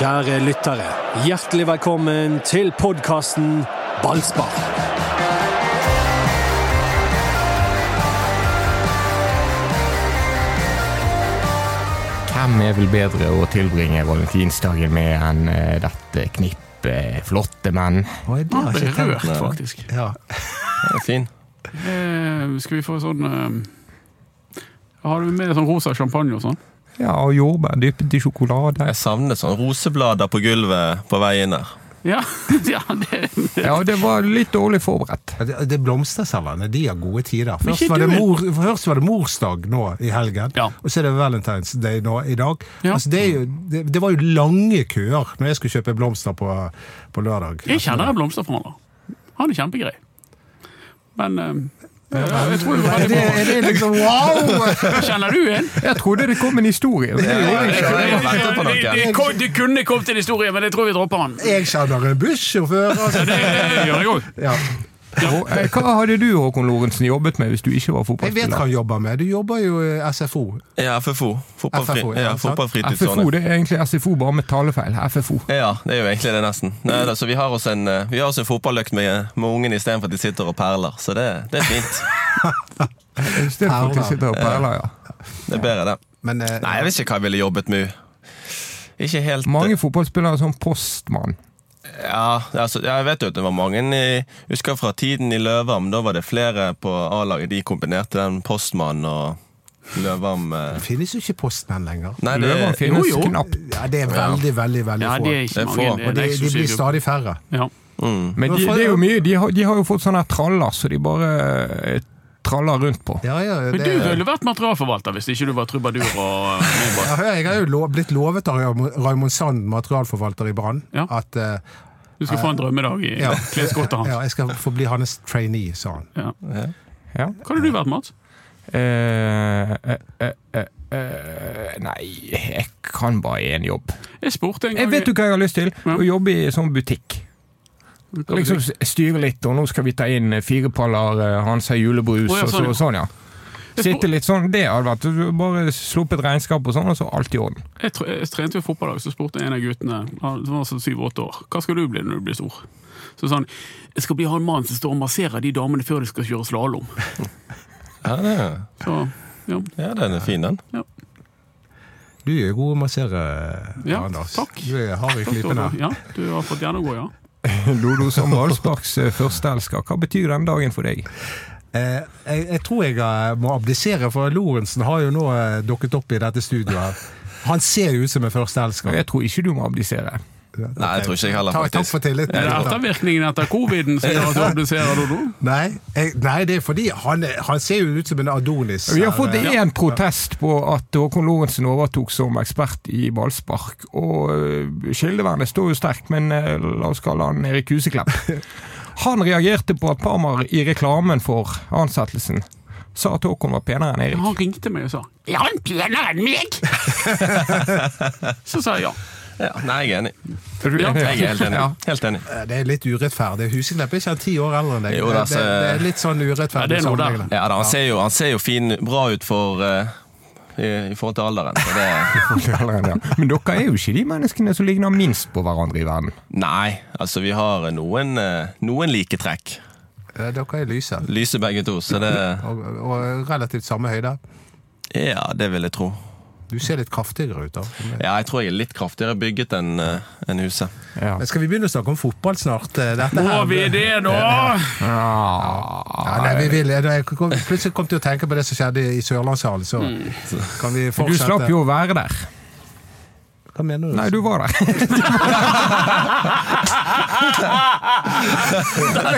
Kjære lyttere, hjertelig velkommen til podkasten Ballspar. Hvem er vel bedre å tilbringe valentinsdagen med enn eh, dette knippet flotte menn? Oi, det har jeg ikke rørt, faktisk. Ja. det er fin. Eh, skal vi få sånn eh, Har du med sånn rosa champagne og sånn? Ja, og jordbær dyppet i sjokolade. Jeg savner sånn roseblader på gulvet på veien her. Ja, ja det, Ja, det var litt dårlig forberedt. Det, det er blomsterselgerne, de har gode tider. Først var, det mor, først var det morsdag nå i helgen, Ja. og så er det Valentine's Day nå i dag. Ja. Altså, det, er jo, det, det var jo lange køer når jeg skulle kjøpe blomster på, på lørdag. jeg kjenner en blomsterforhandler. Han er kjempegrei. Men eh, jeg tror det Er det, er det liksom wow! Kjenner du en? Jeg trodde det kom en historie. det kunne kommet en historie, men jeg tror vi dropper han. Jeg kjenner en bussjåfør. Altså. Det, det gjør jeg òg. Eh, Hva hadde du Håkon Lorentzen jobbet med hvis du ikke var fotballspiller? Jeg vet hva han jobber med. Du jobber jo SFO. Ja, FFO. Fotballfri, FFO, ja. FFO det er egentlig SFO bare med talefeil. FFO. Ja, det er jo egentlig det, nesten. Nei, da, så vi har oss en, eh, vi har oss en fotballøkt med, med ungene istedenfor at de sitter og perler. Så det, det er fint. I stedet for at de sitter og perler, ja. Det er bedre, det. Men eh, Nei, jeg vet ikke hva jeg ville jobbet med. Ikke helt Mange fotballspillere er sånn postmann. Ja, altså, jeg vet jo at det var mange i, husker fra tiden i Løvam. Da var det flere på A-laget. De kombinerte den postmannen og Løvam eh. det finnes jo ikke postmenn lenger. Nei, det, Løvam finnes jo, jo. knapt. Ja, Det er veldig, veldig veldig Ja, få. det er ikke Det er mange. få. Det er Og de, de blir stadig færre. Ja. mm. Men de, det er jo mye, de har, de har jo fått sånne traller så de bare eh, traller rundt på. Ja, ja, Men du ville vært materialforvalter hvis ikke du var trubadur og medbåt. Ja, jeg har jo lo- blitt lovet av Raymond Sand, materialforvalter i Brann, Ja. at eh, Du skal få en drømmedag i Ja. klesskottet hans. ja, jeg skal få bli hans trainee, sa han. Ja. Ja. Hva hadde du vært, Mats? Eh, eh, eh, eh, eh, nei, jeg kan bare én jobb. Jeg spurte en gang Jeg vet du hva jeg har lyst til? Ja. Å jobbe i sånn butikk. Liksom styre litt, og nå skal vi ta inn fire paller eh, Hansa julebrus Å, ja, og så, sånn, ja. Ja. Sitte litt sånn, det hadde vært du Bare sluppet regnskap og sånn, og så alt i orden. Jeg, tre- jeg trente jo fotball i dag, så spurte en av guttene han var sånn syv-åtte år, hva skal du bli når du blir stor? Så sa han jeg skal bli han mannen som står og masserer de damene før de skal kjøre slalåm. ja, det, Så ja. ja, den er fin, den. Du er god å massere, Ja, Anders. takk. Du er hard i klypene. Ja, du har fått gjennomgå, ja. Dodo som ballsparks eh, førsteelsker, hva betyr den dagen for deg? Eh, jeg, jeg tror jeg eh, må abdisere, for Lorentzen har jo nå eh, dukket opp i dette studioet. Han ser jo ut som en førsteelsker. Jeg tror ikke du må abdisere. Nei, jeg tror ikke jeg heller, faktisk. takk for tilliten. Er det ettervirkningen etter coviden som gjør at du obduserer, Dodo? Nei, jeg, nei, det er fordi han, han ser jo ut som en Adonis. Vi har fått én ja. protest på at Håkon Lorentzen overtok som ekspert i ballspark. Og kildevernet står jo sterkt, men la oss kalle han Erik Huseklepp. Han reagerte på at Parmar i reklamen for ansettelsen sa at Håkon var penere enn Erik. Han ringte meg og sa Er han penere enn meg? Så sa jeg ja. Ja, nei, jeg er enig. Er du Ja, enig? Jeg er helt enig. Ja. Helt enig. Eh, Det er litt urettferdig. Huseklepp er ikke ti år eldre enn deg. Jo, det, så- det er litt sånn Ja, urettferdig. det er noe der. Ja, da, han, ser jo, han ser jo fin, bra ut for eh, i, i forhold til alderen. Så det, Ja. Men dere er jo ikke de menneskene som ligner minst på hverandre i verden. nei, altså vi har noen, eh, noen like trekk. Eh, Dere er lyse. Lyse begge to, så det Og, og relativt samme høyde. Ja, det vil jeg tro. Du ser litt kraftigere ut. da. Ja, jeg tror jeg er litt kraftigere bygget enn en huset. Ja. Men Skal vi begynne å snakke om fotball snart? Eh, Dette Må her- vi det, nå? Ja. Ja, nei, vi vil, jeg kom, plutselig kom til å tenke på det som skjedde i Sørlandshallen, så Mm. kan vi Du slapp jo å være der. Hva mener du? Nei, du var der.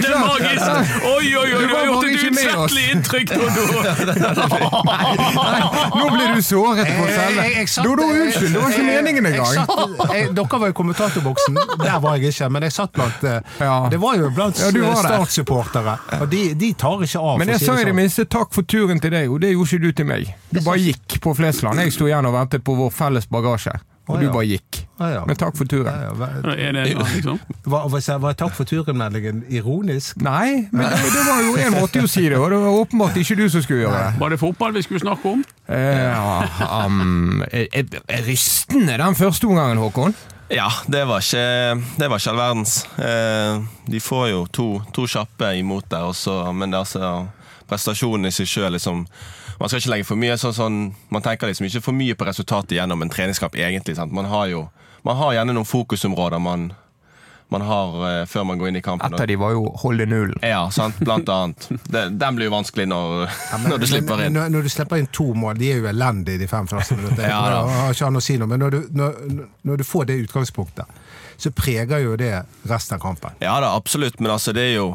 Det er magisk! Oi, oi, oi, Du har gjort et utslettelig inntrykk, Dodo! Nå blir du såret på selve. Dodo, unnskyld, det var ikke meningen engang. Dere var i kommentatorboksen, der var jeg ikke, men jeg satt blant eh, Det var jo blant. Start-supportere, og de, de tar ikke av. Men jeg sa i det sånn. minste takk for turen til deg, og det gjorde ikke du til meg. Du bare gikk på Flesland. Jeg sto igjen og ventet på vår felles bagasje, og du bare gikk. Ah, ja. Men takk for turen. Ja, ja, hva- Er det liksom? Var, var, var takk for turen-meldingen ironisk? Nei, men det, det var jo en måte å si det, og det var åpenbart ikke du som skulle gjøre det. Var det fotball vi skulle snakke om? Eh, ja, um, er, er rystende den første omgangen, Håkon. Ja, det var ikke, det var ikke all verdens. Eh, de får jo to, to kjappe imot der, også, men det er altså prestasjonen i seg sjøl liksom, Man skal ikke legge for mye sånn, sånn Man tenker liksom ikke for mye på resultatet gjennom en treningskamp, egentlig. Sant? Man har jo man har gjerne noen fokusområder man, man har uh, før man går inn i kampen. Et av de var jo holde nullen. Ja, sant, blant annet. Det, den blir jo vanskelig når, Ja, men- når du slipper inn. Når, når du slipper inn to mål, de er jo elendige de fem første minuttene. Ja, da. Jeg har ikke an å si noe, men når du, når, når du får det utgangspunktet, så preger jo det resten av kampen. Ja da, absolutt, men altså, det er jo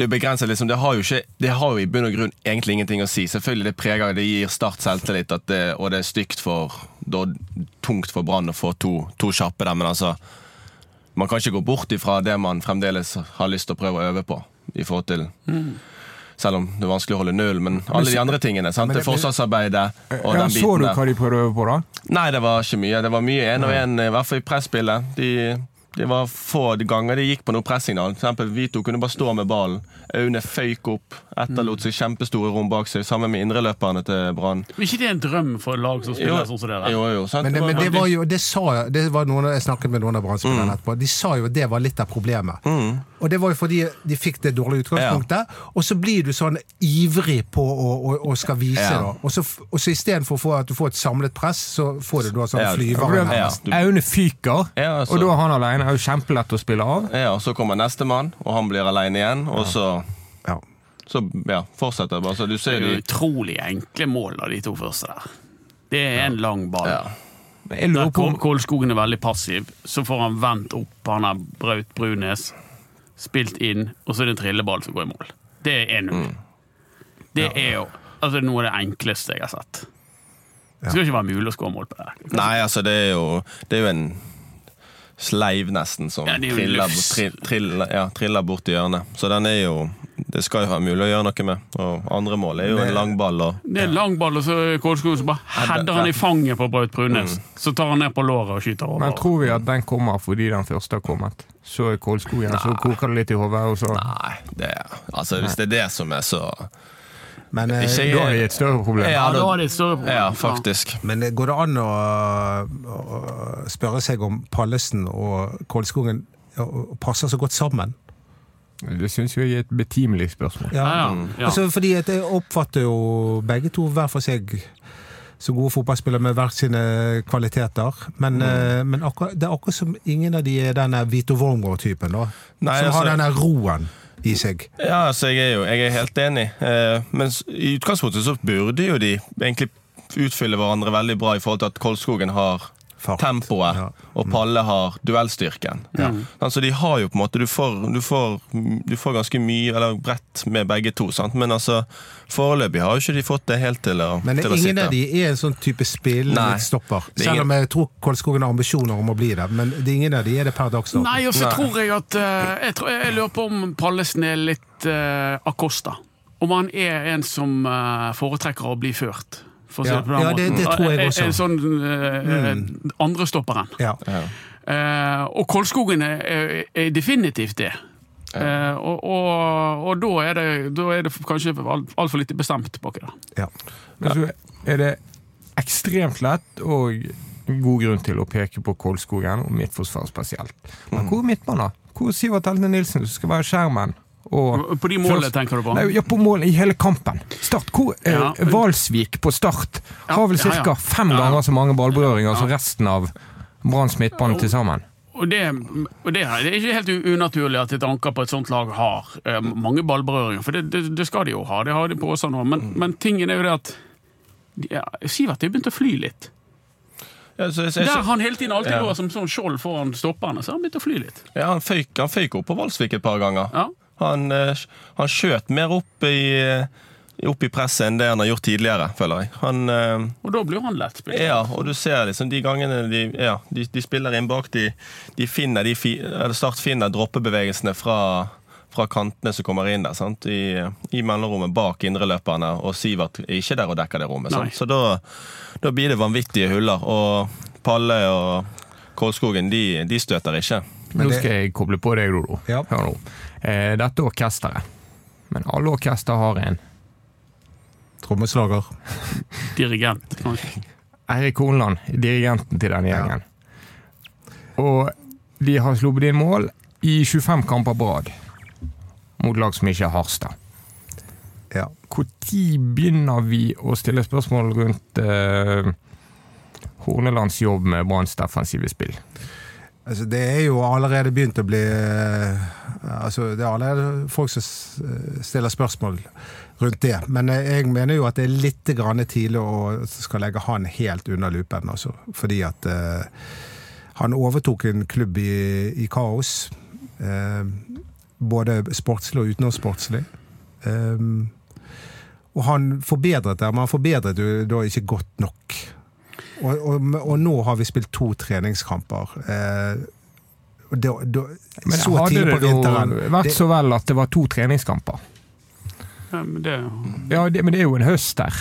det er begrenset, liksom. Det har jo, ikke, det har jo i bunn og grunn egentlig ingenting å si. Selvfølgelig det preger, det gir Start selvtillit, det, og det er stygt for da, tungt for Brann å få to, to kjappe der, men altså Man kan ikke gå bort ifra det man fremdeles har lyst til å prøve å øve på. I forhold til Selv om det er vanskelig å holde null, men alle de andre tingene. sant? Det det- forsvarsarbeidet og Ja, den så du hva de prøvde å øve på, da? Nei, det var ikke mye. Det var mye én og én, i hvert fall i presspillet. De, det var få ganger de gikk på noe pressignal. For eksempel, Vito kunne bare stå med ballen. Aune føyk opp, etterlot seg kjempestore rom bak seg, sammen med indreløperne til Brann. Men ikke det er en drøm for et lag som spiller sånn som det der? Jo, jo, sant? Men, det, men det var- jo, det sa det var noen, Jeg snakket med noen av Brann-spillerne etterpå. De sa jo at det var litt av problemet. Og det var jo fordi de fikk det dårlige utgangspunktet, og så blir du sånn ivrig på å, å, å skal vise, Ja. da. Og så, og så istedenfor å få at du får et samlet press, så får du da sånn Ja, flyvere. ja. Aune fyker, Ja, altså. og da er han alene. Det er jo kjempelett å spille av. Ja, så kommer nestemann, og han blir alene igjen, og så, Ja. så ja, fortsetter det bare. Så du Det er jo de utrolig enkle mål av de to første der. Det er en lang ball. ja. Der Kålskogen er veldig passiv. Så får han vendt opp han har Braut Brunes, spilt inn, og så er det en trilleball som går i mål. Det er 1-0. Det er jo altså, noe av det enkleste jeg har sett. Det skal ikke være mulig å skåre mål på det. Nei, altså, det er jo, det er jo en sleiv nesten som Ja, triller, tri, triller, ja, triller bort i hjørnet. Så den er jo Det skal jo være mulig å gjøre noe med. Og andre mål er jo en langball. Og, Det er en langball, og så Kålskogen som bare header han i fanget på Braut Brunes. Så tar han ned på låret og skyter over. Men tror vi at den kommer fordi den første har kommet? Så er Kålskogen, så koker det litt i hodet, og så nei, det, altså, hvis det er det som er så Men, eh, Ikke- Da har vi et større problem. Ja, da- har et større problem. Ja, faktisk. men går det an å, å spørre seg om Pallesen og Kolskogen passer så godt sammen? Det syns jeg er et betimelig spørsmål. Ja, ja, ja. Altså, fordi at jeg oppfatter jo begge to hver for seg som gode fotballspillere med hver sine kvaliteter. Men, mm. men akkur, det er akkurat som ingen av de er denne Vito Wormgård-typen, da. Nei, som har altså- denne roen i seg. Ja, altså, jeg er jo jeg er helt enig. Eh, men i utgangspunktet så burde jo de egentlig utfylle hverandre veldig bra i forhold til at Kolskogen har Fart. tempoet, Ja. og Palle har duellstyrken. Altså, de har jo på en måte Du får, du får, du får ganske mye, eller bredt med begge to, sant? men altså foreløpig har jo ikke de fått det helt til å, Men til å ingen av de er en sånn type spillende Nei. midtstopper. Det er Selv ingen- om jeg tror Kolskogen har ambisjoner om å bli det. Men det er ingen av de er det per dags dato. Nei, og så tror jeg at eh, jeg, tror, jeg lurer på om Pallesen er litt uh, Acosta. Om han er en som eh, foretrekker å bli ført. For å si Ja. det på den Ja, det- måten. det tror jeg også. Mm. En sånn uh, andrestopperen. Ja. Eh, og Kolskogen er, er, definitivt det. Eh, og, og, og da, er det, da er det kanskje altfor alt for lite bestemt baki der. Ja. Men så er det ekstremt lett og god grunn til å peke på Kolskogen og Midtforsvaret spesielt. Men hvor er midtbanen? Hvor er Sivert Heltene Nilsen, som skal være skjermen? Og På de målene Først- tenker du på? Nei, ja, på målene i hele kampen. Start. Hvor, eh, Valsvik på start Ja, har vel ja, ca. ja. fem Ja, ja. ganger så mange ballberøringer som resten av Branns midtbane til sammen. Og det, og det, det er ikke helt unaturlig at et anker på et sånt lag har eh, mange ballberøringer, for det, det, det skal de jo ha. Det har de på Åsa nå. Men, men tingen er jo det at ja, Sivert har begynt å fly litt. Ja, så, jeg- Der han hele tiden alltid Ja. lå som sånn skjold foran stopperne, så har han begynt å fly litt. ja, han føyk, han føyk opp på Valsvik et par ganger. Ja. Han, eh, han skjøt mer opp i, eh, opp i presset enn det han har gjort tidligere, føler jeg. Han... eh, Og da blir han lett spilt. Ja, og du ser liksom de gangene de, ja, de, de spiller inn bak, de, de finner de fi, eller Start finner droppebevegelsene fra, fra kantene som kommer inn der. Sant? I, I mellomrommet bak indreløperne, og Sivert er ikke der og dekker det rommet. Nei. Sant? Så da, da blir det vanvittige huller. Og Palle og Kolskogen, de, de støter ikke. Men Nå skal jeg koble på deg, Dodo. Ja. Hør nå. Eh, dette er orkesteret. Men alle orkester har en. Trommeslager. Dirigent, kanskje. Eirik Hornland, dirigenten til denne Ja. gjengen. Og de har sluppet inn mål i 25 kamper på rad. Mot lag som ikke er Harstad. Ja. Når begynner vi å stille spørsmål rundt eh, Hornelands jobb med Branns defensive spill? Altså, det er jo allerede begynt å bli eh, altså, Det er allerede folk som eh, stiller spørsmål rundt det. Men eh, jeg mener jo at det er litt tidlig å skal legge han helt under lupen. Altså, fordi at uh, han overtok en klubb i, i kaos. Uh, både sportslig og utenomsportslig. Eh, og han forbedret det, men han forbedret jo da ikke godt nok. Og, og, og nå har vi spilt to treningskamper. Eh, og det, da, Men så hadde det på vinteren. da vært Det- så vel at det var to treningskamper? Ja, men det, Ja, det, men det er jo en høst der.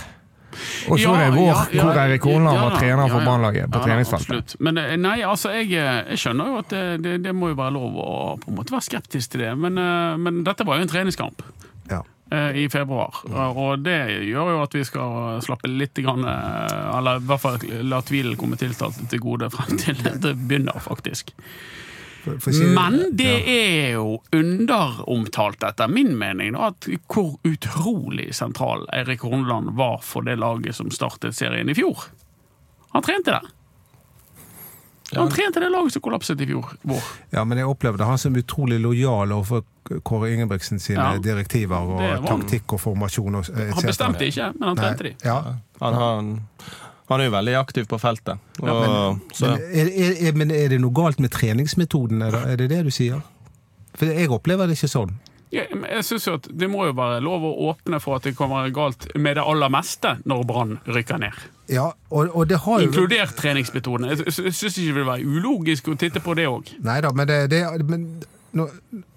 Og så Ja, er det vår, ja, ja, hvor Eirik Horneland var trener for. Brannlaget på Ja treningsfeltet. Men eh, nei, altså, jeg, eh, jeg skjønner jo at det, det, det må jo være lov å på en måte være skeptisk til det, men, eh, men dette var jo en treningskamp. Eh, I februar. Og det gjør jo at vi skal slappe litt grann, eh, Eller i hvert fall la tvilen komme tiltalte til gode frem til dette begynner, faktisk. Men det er jo underomtalt, etter min mening, at hvor utrolig sentral Eirik Horneland var for det laget som startet serien i fjor. Han trente det. Han trente det laget som kollapset i fjor vår. ja, men jeg opplevde han som utrolig lojal overfor Kåre Ingebrigtsen sine Ja. direktiver og taktikk og formasjon og Han bestemte ikke, men han Nei, trente de. Ja. Han, han, han er jo veldig aktiv på feltet. Og, Men, så, men, er, er, er, men er det noe galt med treningsmetoden? Er det det du sier? For jeg opplever det ikke sånn. Ja, men jeg synes jo at Det må jo være lov å åpne for at det kommer galt med det aller meste når Brann rykker ned. Ja, og, og det har jo Inkludert treningsmetoden. Jeg sy- syns ikke det vil være ulogisk å titte på det òg. Nei da, men, det, det, men nå,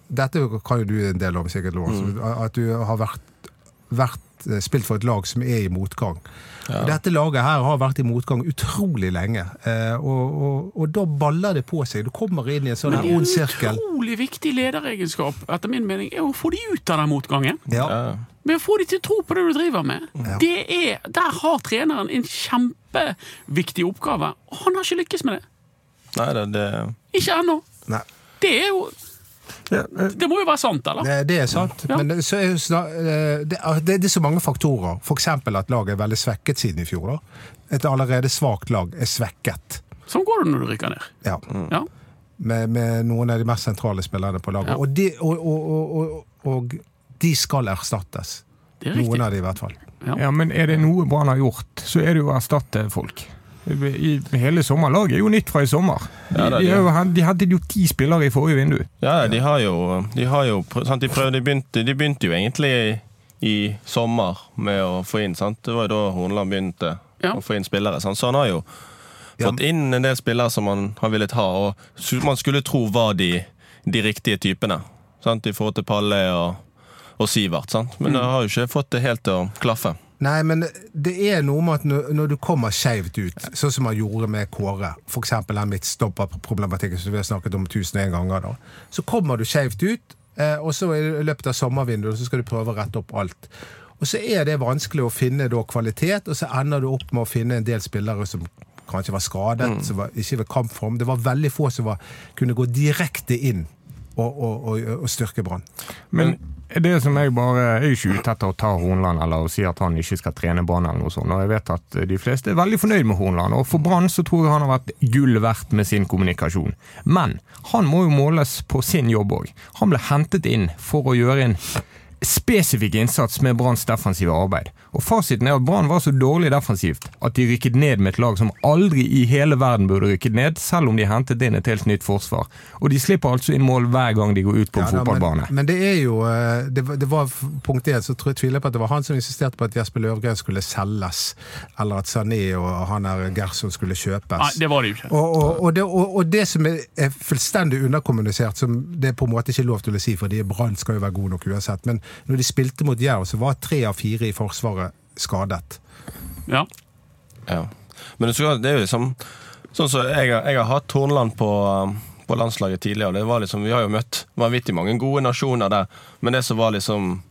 dette kan jo du en del om, sikkert, Lars. Mm. At du har vært, vært eh, spilt for et lag som er i motgang. Ja. Dette laget her har vært i motgang utrolig lenge. Eh, og, og, og da baller det på seg. Du kommer inn i en sånn ond er en utrolig viktig lederegenskap etter min mening, er å få de ut av den motgangen. Ja. ja. Men å få de til å tro på det du driver med. Ja. Det er, der har treneren en kjempeviktig oppgave, og han har ikke lykkes med det. Nei, det, det Ikke ennå. Det er jo Det må jo være sant, eller? Det, det er sant, Ja. men det, så er, eh, det, er- det, det er så mange faktorer. F.eks. at laget er veldig svekket siden i fjor. Da. Et allerede svakt lag er svekket. Sånn går det når du rykker ned. Ja. Ja. Med, med noen av de mest sentrale spillerne på laget. Ja. Og, de, og, og, og, og, og de skal erstattes. Det er. Noen av de i hvert fall. Ja. Ja, men er det noe Brann har gjort, så er det jo å erstatte folk. I hele sommerlaget er jo nytt fra i sommer. De, Ja, det de, jo- de hadde jo ti spillere i forrige vindu. Ja, de har jo, de har jo sant, de, prøvde, de, begynte, de begynte jo egentlig i, i sommer med å få inn. Sant? Det var jo da Horneland begynte Ja. å få inn spillere. Sant? Så han har jo Ja. fått inn en del spillere som han har villet ha, og man skulle tro var de, de riktige typene. Sant? I forhold til Palle og, og Sivert. Sant? Men det har jo ikke fått det helt til å klaffe. Nei, men det er noe med at når, du kommer skeivt ut, sånn som man gjorde med Kåre, f.eks. den midtstopperproblematikken som vi har snakket om tusen og en ganger, da, så kommer du skeivt ut, eh, og så i løpet av sommervinduet så skal du prøve å rette opp alt. Og så er det vanskelig å finne da kvalitet, og så ender du opp med å finne en del spillere som kanskje var skadet, som var ikke ved kampform. Det var veldig få som var, kunne gå direkte inn og, og, og, og styrke Brann. Men det som jeg bare jeg er ikke ute etter å ta Hornland eller å si at han ikke skal trene Brann, eller noe sånt. Og jeg vet at de fleste er veldig fornøyd med Hornland, og for Brann så tror jeg han har vært gull verdt med sin kommunikasjon. Men han må jo måles på sin jobb òg. Han ble hentet inn for å gjøre en spesifikk innsats med Branns defensive arbeid. Og Fasiten er at Brann var så dårlig defensivt at de rykket ned med et lag som aldri i hele verden burde rykket ned, selv om de hentet inn et helt nytt forsvar. Og de slipper altså inn mål hver gang de går ut på en Ja, fotballbane. Men, men det er jo eh, Det, var- det var punkt én, så tror jeg tviler på at det var han som insisterte på at Jesper Løvgren skulle selges. Eller at Sané og han der Gerson skulle kjøpes. Nei, det var det jo ikke. og, og, og, det, og, og det som er, er fullstendig underkommunisert, som det er på en måte ikke lov til å si, fordi Brann skal jo være god nok uansett, men når de spilte mot Jerv, så var tre av fire i Forsvaret skadet. Ja. Ja. Men det er jo liksom Sånn som jeg, har- jeg har hatt Hornland på, um, på landslaget tidligere. og Det var liksom, vi har jo møtt vanvittig mange gode nasjoner der, men det som var liksom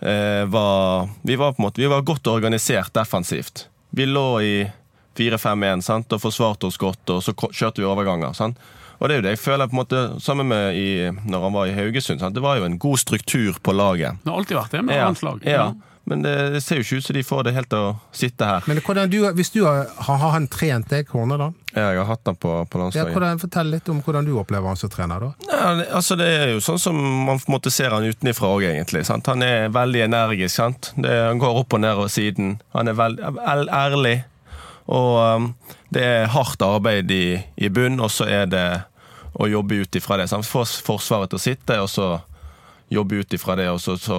eh, var, Vi var på en måte, vi var godt organisert defensivt. Vi lå i 4-5-1 sant, og forsvarte oss godt, og så kjørte vi overganger. Sant? Og det er jo det jeg føler på en måte sammen med i, når han var i Haugesund. Sant? Det var jo en god struktur på laget. Det har alltid vært det med Ja, landslag. ja. Men det, ser jo ikke ut som de får det helt til å sitte her. Men hvordan du, hvis du har, har han trent deg, Horneland? Ja, Jeg har hatt han på, på Ja, landslaget. hvordan, fortell litt om hvordan du opplever han som trener, da. Ja, altså det er jo sånn som man på en måte ser han utenifra òg, egentlig. Sant? Han er veldig energisk. Sant? Det, han går opp og ned over siden. Han er veldig ærlig. Og um, det er hardt arbeid i, i bunn, og så er det å jobbe ut ifra det. Sant? Få Forsvaret til å sitte, og så jobbe ut ifra det, og så, så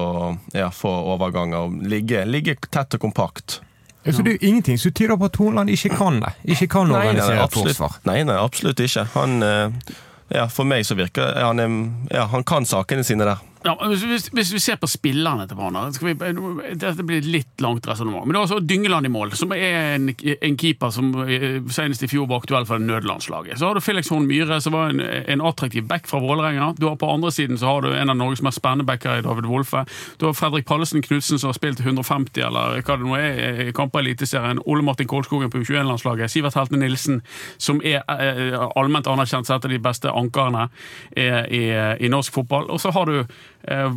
ja, få overganger. Ligge, ligge tett og kompakt. Så det er jo ingenting som tyder på at Hornland ikke kan det. Ikke kan Nei, nei, organisere absolutt, forsvar. nei, nei, absolutt ikke. Han, eh, ja, for meg så virker han er- ja, Han kan sakene sine der. Ja, hvis, hvis, hvis vi ser på spillerne til Brann Dette blir et litt langt resonnement. Men det er altså Dyngeland i mål, som er en, en keeper som eh, senest i fjor var aktuell for nødlandslaget. Så har du Felix Horn Myhre, som var en, en attraktiv back fra Vålerenga. Du har På andre siden så har du en av Norges mest spennende backer i David Wolfe. Du har Fredrik Pallesen Knutsen, som har spilt 150 eller hva det nå er, i kamper i Eliteserien. Ole Martin Kolskogen på U21-landslaget. Sivert Helte Nilsen, som er eh, allment anerkjent som et av de beste ankerne eh, i, i norsk fotball. Og så har du eh,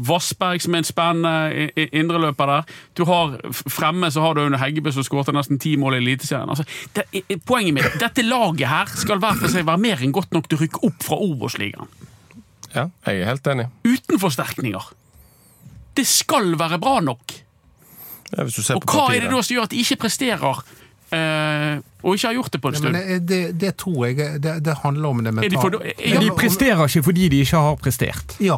Vassberg, som er en spennende indreløper der. Du har Fremme så har du Aune Heggebø, som skåret nesten ti mål i Eliteserien. Altså, det, poenget mitt dette laget her skal hver for seg være mer enn godt nok til å rykke opp fra Obos-ligaen. Ja, jeg er helt enig. Uten forsterkninger. Det skal være bra nok. Ja, hvis du ser Og på hva papiret. er det da som gjør at de ikke presterer, Uh, og ikke har gjort det på en Ja, stund? men det, det, tror jeg det, det handler om det mentale. de for, Men ja, de presterer ikke fordi de ikke har prestert. Ja,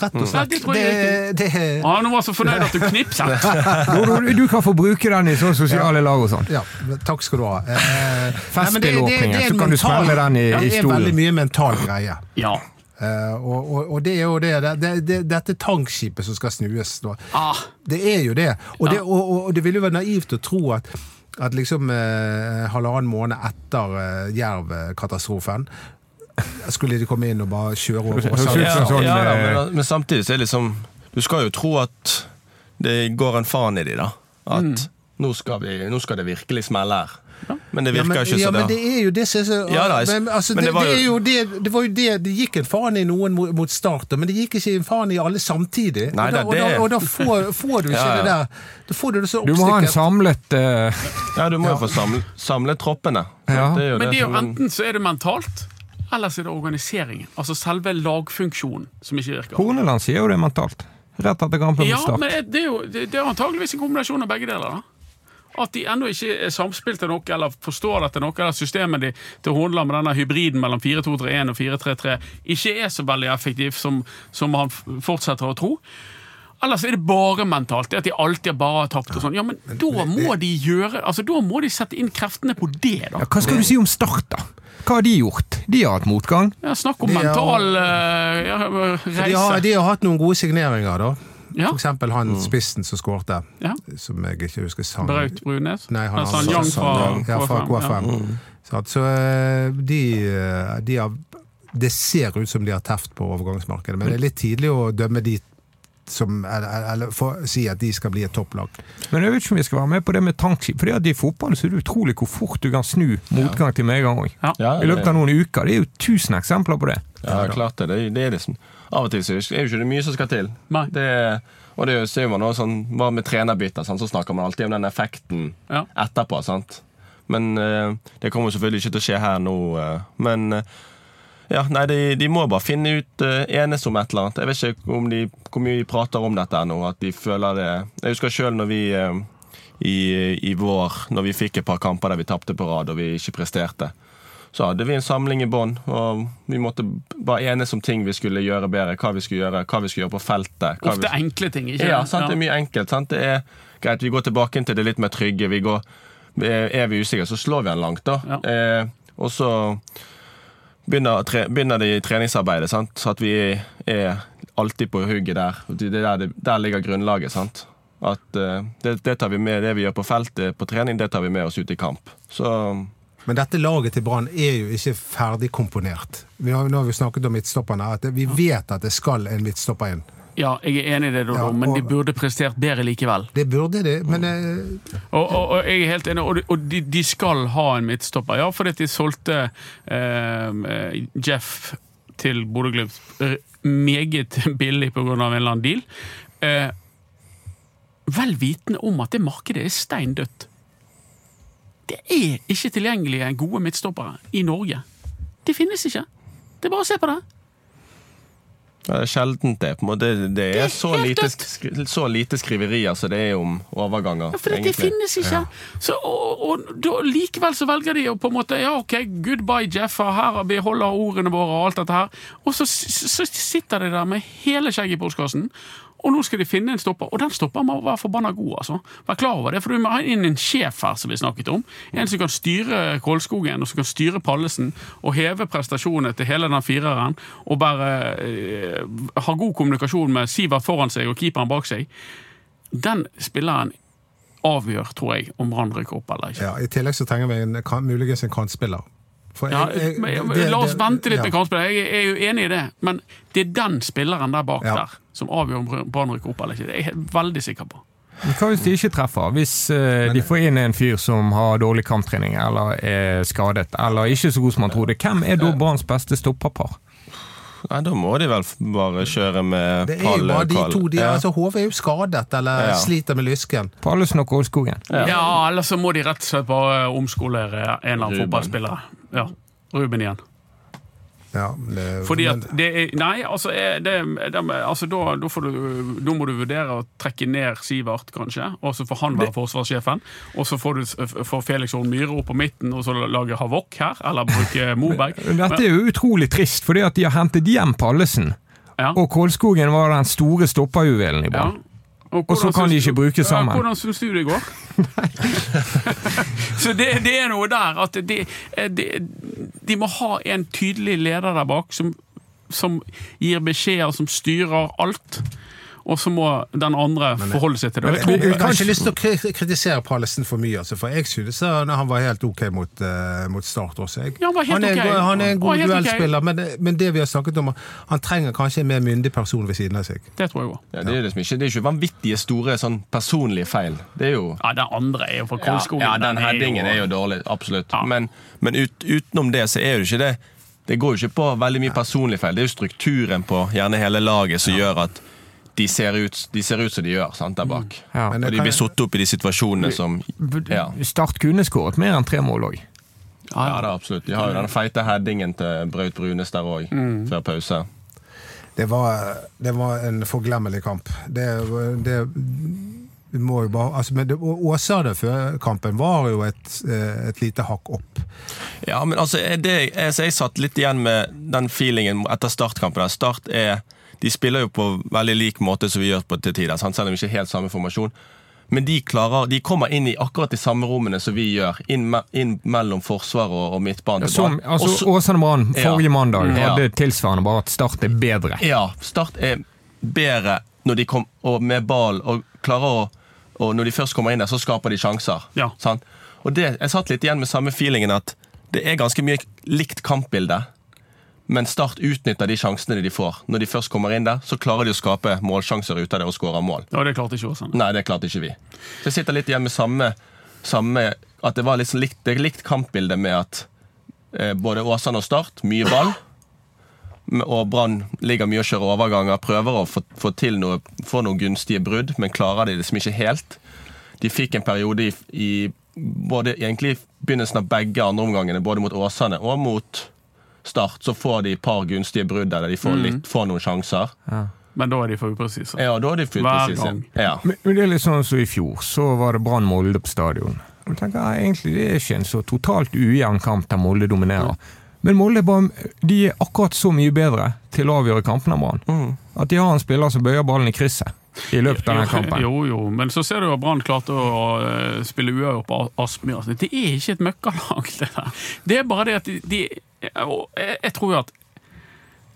rett og slett. Mm. det det, jeg det, Ah, nå var så fornøyd at du knipset. Jo, Du, du kan få bruke den i sånne sosiale lag og sånn. ja, takk skal du ha. Eh, er Festspillåpningen, så kan du smelle den i ja, Det er veldig mye mental greie. Ja. Uh, og, og, og det er jo det, det, det, det Dette tankskipet som skal snues. nå. Ah, Det er jo det. Og, Ja. det, og, og, og det ville jo være naivt å tro at, at liksom eh, halvannen måned etter eh, Jerv-katastrofen skulle de komme inn og bare kjøre over Høres oss. sånn, ja, da, eh, men, men samtidig så er det liksom Du skal jo tro at det går en faen i de, da. At Mm. nå, skal vi, nå skal det virkelig smelle her. Men det Ja, virker men, ikke ja, så men det. det er jo det som er Ja, da, men, altså, det, det er jo- det, det var jo det Det gikk en faen i noen mot, mot start, men det gikk ikke en faen i alle samtidig. Nei, og, da, det, og, da, og da får, får du ikke Ja, ja. det der Da får du det så Du må ha en samlet uh... Ja, du må jo få samlet, samlet troppene. Ja. Det er jo Men det er jo enten så er det mentalt, eller så er det organiseringen. Altså selve lagfunksjonen som ikke virker. Horneland sier jo det mentalt. Rett etter kampen Ja, mot Start. men det er jo det er antageligvis en kombinasjon av begge deler. da. At de ennå ikke er samspilt til noe, eller forstår dette noe, eller systemet de, til Horneland med denne hybriden mellom 4-2-3-1 og 4-3-3 ikke er så veldig effektiv som, som han fortsetter å tro. Ellers er det bare mentalt. Det at de alltid bare har tapt og sånn. Ja, men da må de gjøre Altså, da må de sette inn kreftene på det, da. Ja, hva skal du si om Start, da? Hva har de gjort? De har hatt motgang. Ja, snakk om De har- mental eh, ja, De har, de har hatt noen gode signeringer, da. Ja. For eksempel han spissen som skårte, Ja. som jeg ikke husker sang. Braut Brunes. Nei, han altså, har- han Young fra ja, fra KFM. Ja. Så, så eh, de, eh, de har Det ser ut som de har teft på overgangsmarkedet, men det er litt tidlig å dømme de som Eller, eller for, si at de skal bli et topplag. Men jeg vet ikke om vi skal være med på det med tankskip. For i fotball så er det utrolig hvor fort du kan snu motgang til medgang òg. Ja, I løpet av noen uker. Det er jo tusen eksempler på det. Ja, klart det. Det, det er liksom, Av og til så er jo ikke det mye som skal til. Nei. Det, og det ser man også sånn med trenerbytter, Sånn, så snakker man alltid om den effekten Ja. etterpå. sant? Men eh, det kommer selvfølgelig ikke til å skje her nå. eh, men eh, ja, nei, de, de må bare finne ut uh, enes om et eller annet. Jeg vet ikke om de, hvor mye de prater om dette nå. At de føler det Jeg husker sjøl når vi uh, i, i vår, når vi fikk et par kamper der vi tapte på rad og vi ikke presterte. Så hadde vi en samling i bånn, og vi måtte bare enes om ting vi skulle gjøre bedre. Hva vi skulle gjøre, hva vi skulle gjøre på feltet. Ofte vi... enkle ting, ikke Ja, sant? det er mye enkelt. Sant? Det er greit, Vi går tilbake til det litt mer trygge. Vi går, er vi usikre, så slår vi han langt. da. Ja. Eh, og så begynner, tre, begynner det i treningsarbeidet, sant? så at vi er, alltid på hugget der. Er der, det, der ligger grunnlaget. sant? At uh, det, det tar vi med, det vi gjør på feltet på trening, det tar vi med oss ut i kamp. Så Men dette laget til Brann er jo ikke ferdigkomponert. Nå har vi snakket om midtstopperne. At vi vet at det skal en midtstopper inn. Ja, jeg er enig i det, Dodo, Ja, men de burde prestert bedre likevel. Det burde de, men eh, Og, og, og jeg er helt enig, og, og de, de skal ha en midtstopper. Ja, fordi de solgte eh, Jeff til Bodø-Glimt meget billig pga. en eller annen deal. Eh, vel vitende om at det markedet er stein dødt. Det er ikke tilgjengelige gode midtstoppere i Norge. De finnes ikke. Det er bare å se på det. Det er sjeldent det. på en måte. Det er, er så, lite, så lite skriverier som det er om overganger. Ja, for det, det finnes ikke. Så, og, og da, likevel så velger de å på en måte Ja, OK, goodbye, Jeff. og Her vi holder ordene våre og alt dette her. Og så, så, så sitter de der med hele skjegget i postkassen. Og nå skal de finne en stopper, og den stopper må være forbanna god. altså. Vær klar over det, for du må ha inn en sjef her, som vi snakket om. En som kan styre Kolskogen, og som kan styre Pallesen, og heve prestasjonene til hele den fireren. Og bare eh, ha god kommunikasjon med Sivert foran seg og keeperen bak seg. Den spilleren avgjør, tror jeg, om Brann rykker opp eller ikke. ja, i tillegg så trenger vi en, muligens en kantspiller. For Ja, jeg- jeg- men, det- la oss det- vente litt ja. med kantspillet. Jeg er jo enig i det, men det er den spilleren der bak Ja. der som avgjør om Brann rykker opp eller ikke. Det er jeg veldig sikker på. Hva hvis de ikke treffer? Hvis eh, de får inn en fyr som har dårlig kamptrening, eller er skadet, eller ikke så god som man trodde, hvem er da Branns beste stopperpar? Nei, Da må de vel bare kjøre med Det er jo bare de to. De, Ja. altså, HV er jo skadet eller Ja. sliter med lysken. Pallesen og Kolskogen. Ja, eller så må de rett og slett bare omskolere en eller annen fotballspiller. Ja, Ruben igjen. Ja, det, Fordi at det er Nei, altså, det, det, altså da, da, får du, da må du vurdere å trekke ned Sivert, kanskje. Og så får han være forsvarssjefen. Og så får du får Felix Horn Myhre opp på midten og så lage havokk her. Eller bruke Moberg. Dette er jo utrolig trist, fordi at de har hentet hjem Pallesen. Ja. Og Kålskogen var den store stopperjuvelen i Ja. Og, Og så kan de ikke brukes sammen. Hvordan syns du det går? så det, det er noe der at det, de, de må ha en tydelig leder der bak som, som gir beskjeder, som styrer alt. Og så må den andre forholde seg til det. Men, jeg Jeg, jeg, jeg har ikke lyst til å kritisere Pallesen for mye, altså, for jeg synes han, han var helt ok mot, uh, mot Start også. Jeg. Ja, han var helt er, en han er en god duellspiller, okay. men, det- men det vi har snakket om, han trenger kanskje en mer myndig person ved siden av seg. det tror jeg òg. Ja, det er liksom ikke, det er ikke vanvittige store sånn personlige feil. Det er jo Ja, den andre er jo fra ja, Kolskogen. ja, den headingen er jo dårlig. Absolutt. Ja. Men, men ut, utenom det så er det jo ikke det Det går jo ikke på veldig mye personlige feil. Det er jo strukturen på gjerne hele laget som gjør at de ser ut, de ser ut som de gjør sant, der bak. Ja. Men Og de blir satt opp i de situasjonene som Ja, Start kunne skåret mer enn tre mål òg. ja det er absolutt. De har jo den feite headingen til Braut Brunes der òg, før pause. Det var, det var en forglemmelig kamp. Det, det må jo bare, altså, men det- Åsane før kampen var jo et, eh, et lite hakk opp. Ja, men altså, det, altså, jeg satt litt igjen med den feelingen etter startkampen. Start er, de spiller jo på veldig lik måte som vi gjør på til tider, sant? selv om vi ikke er helt samme formasjon. Men de, klarer, de kommer inn i akkurat de samme rommene som vi gjør, inn, me, inn mellom forsvar og, og midtbane. Som, altså, Åsane Brann forrige Ja. mandag Ja. hadde tilsvarende, bare at Start er bedre. Ja, Start er bedre når de kom, og med ball og klarer å Og når de først kommer inn der, så skaper de sjanser. Ja. Sant? Og det, Jeg satt litt igjen med samme feelingen at det er ganske mye likt kampbilde, men Start utnytter de sjansene de får. Når de først kommer inn der, så klarer de å skape målsjanser ut av det og skåre mål. Ja, det klarte ikke Åsane. Nei, det klarte ikke vi. Så jeg sitter litt igjen med samme, samme At det var litt sånn likt, likt kampbilde med at eh, både Åsane og Start, mye ball. Og Brann ligger mye og kjører overganger, prøver å få, få til noe, få noen gunstige brudd, men klarer det liksom ikke helt. De fikk en periode i, i både egentlig i begynnelsen av begge andre omgangene, både mot Åsane og mot Start, så får de et par gunstige brudd der de får, litt, får noen sjanser. Men da er de for upresise. Ja, da er de for gang. Ja. Men men det er litt sånn som i fjor, så var det Brann Molde på stadion. Og tenker, ja, egentlig Det er ikke en så totalt ujevn kamp der Molde dominerer. Men Molde bare, de er akkurat så mye bedre til å avgjøre kampene enn Brann. At de har en spiller som bøyer ballen i krysset i løpet av denne kampen. Jo, jo, men så ser du at Brann klarte å eh, spille uavgjort på Aspmyr. Altså, Det er ikke et møkkalag, det der. Det er bare det at de, jeg, tror jo at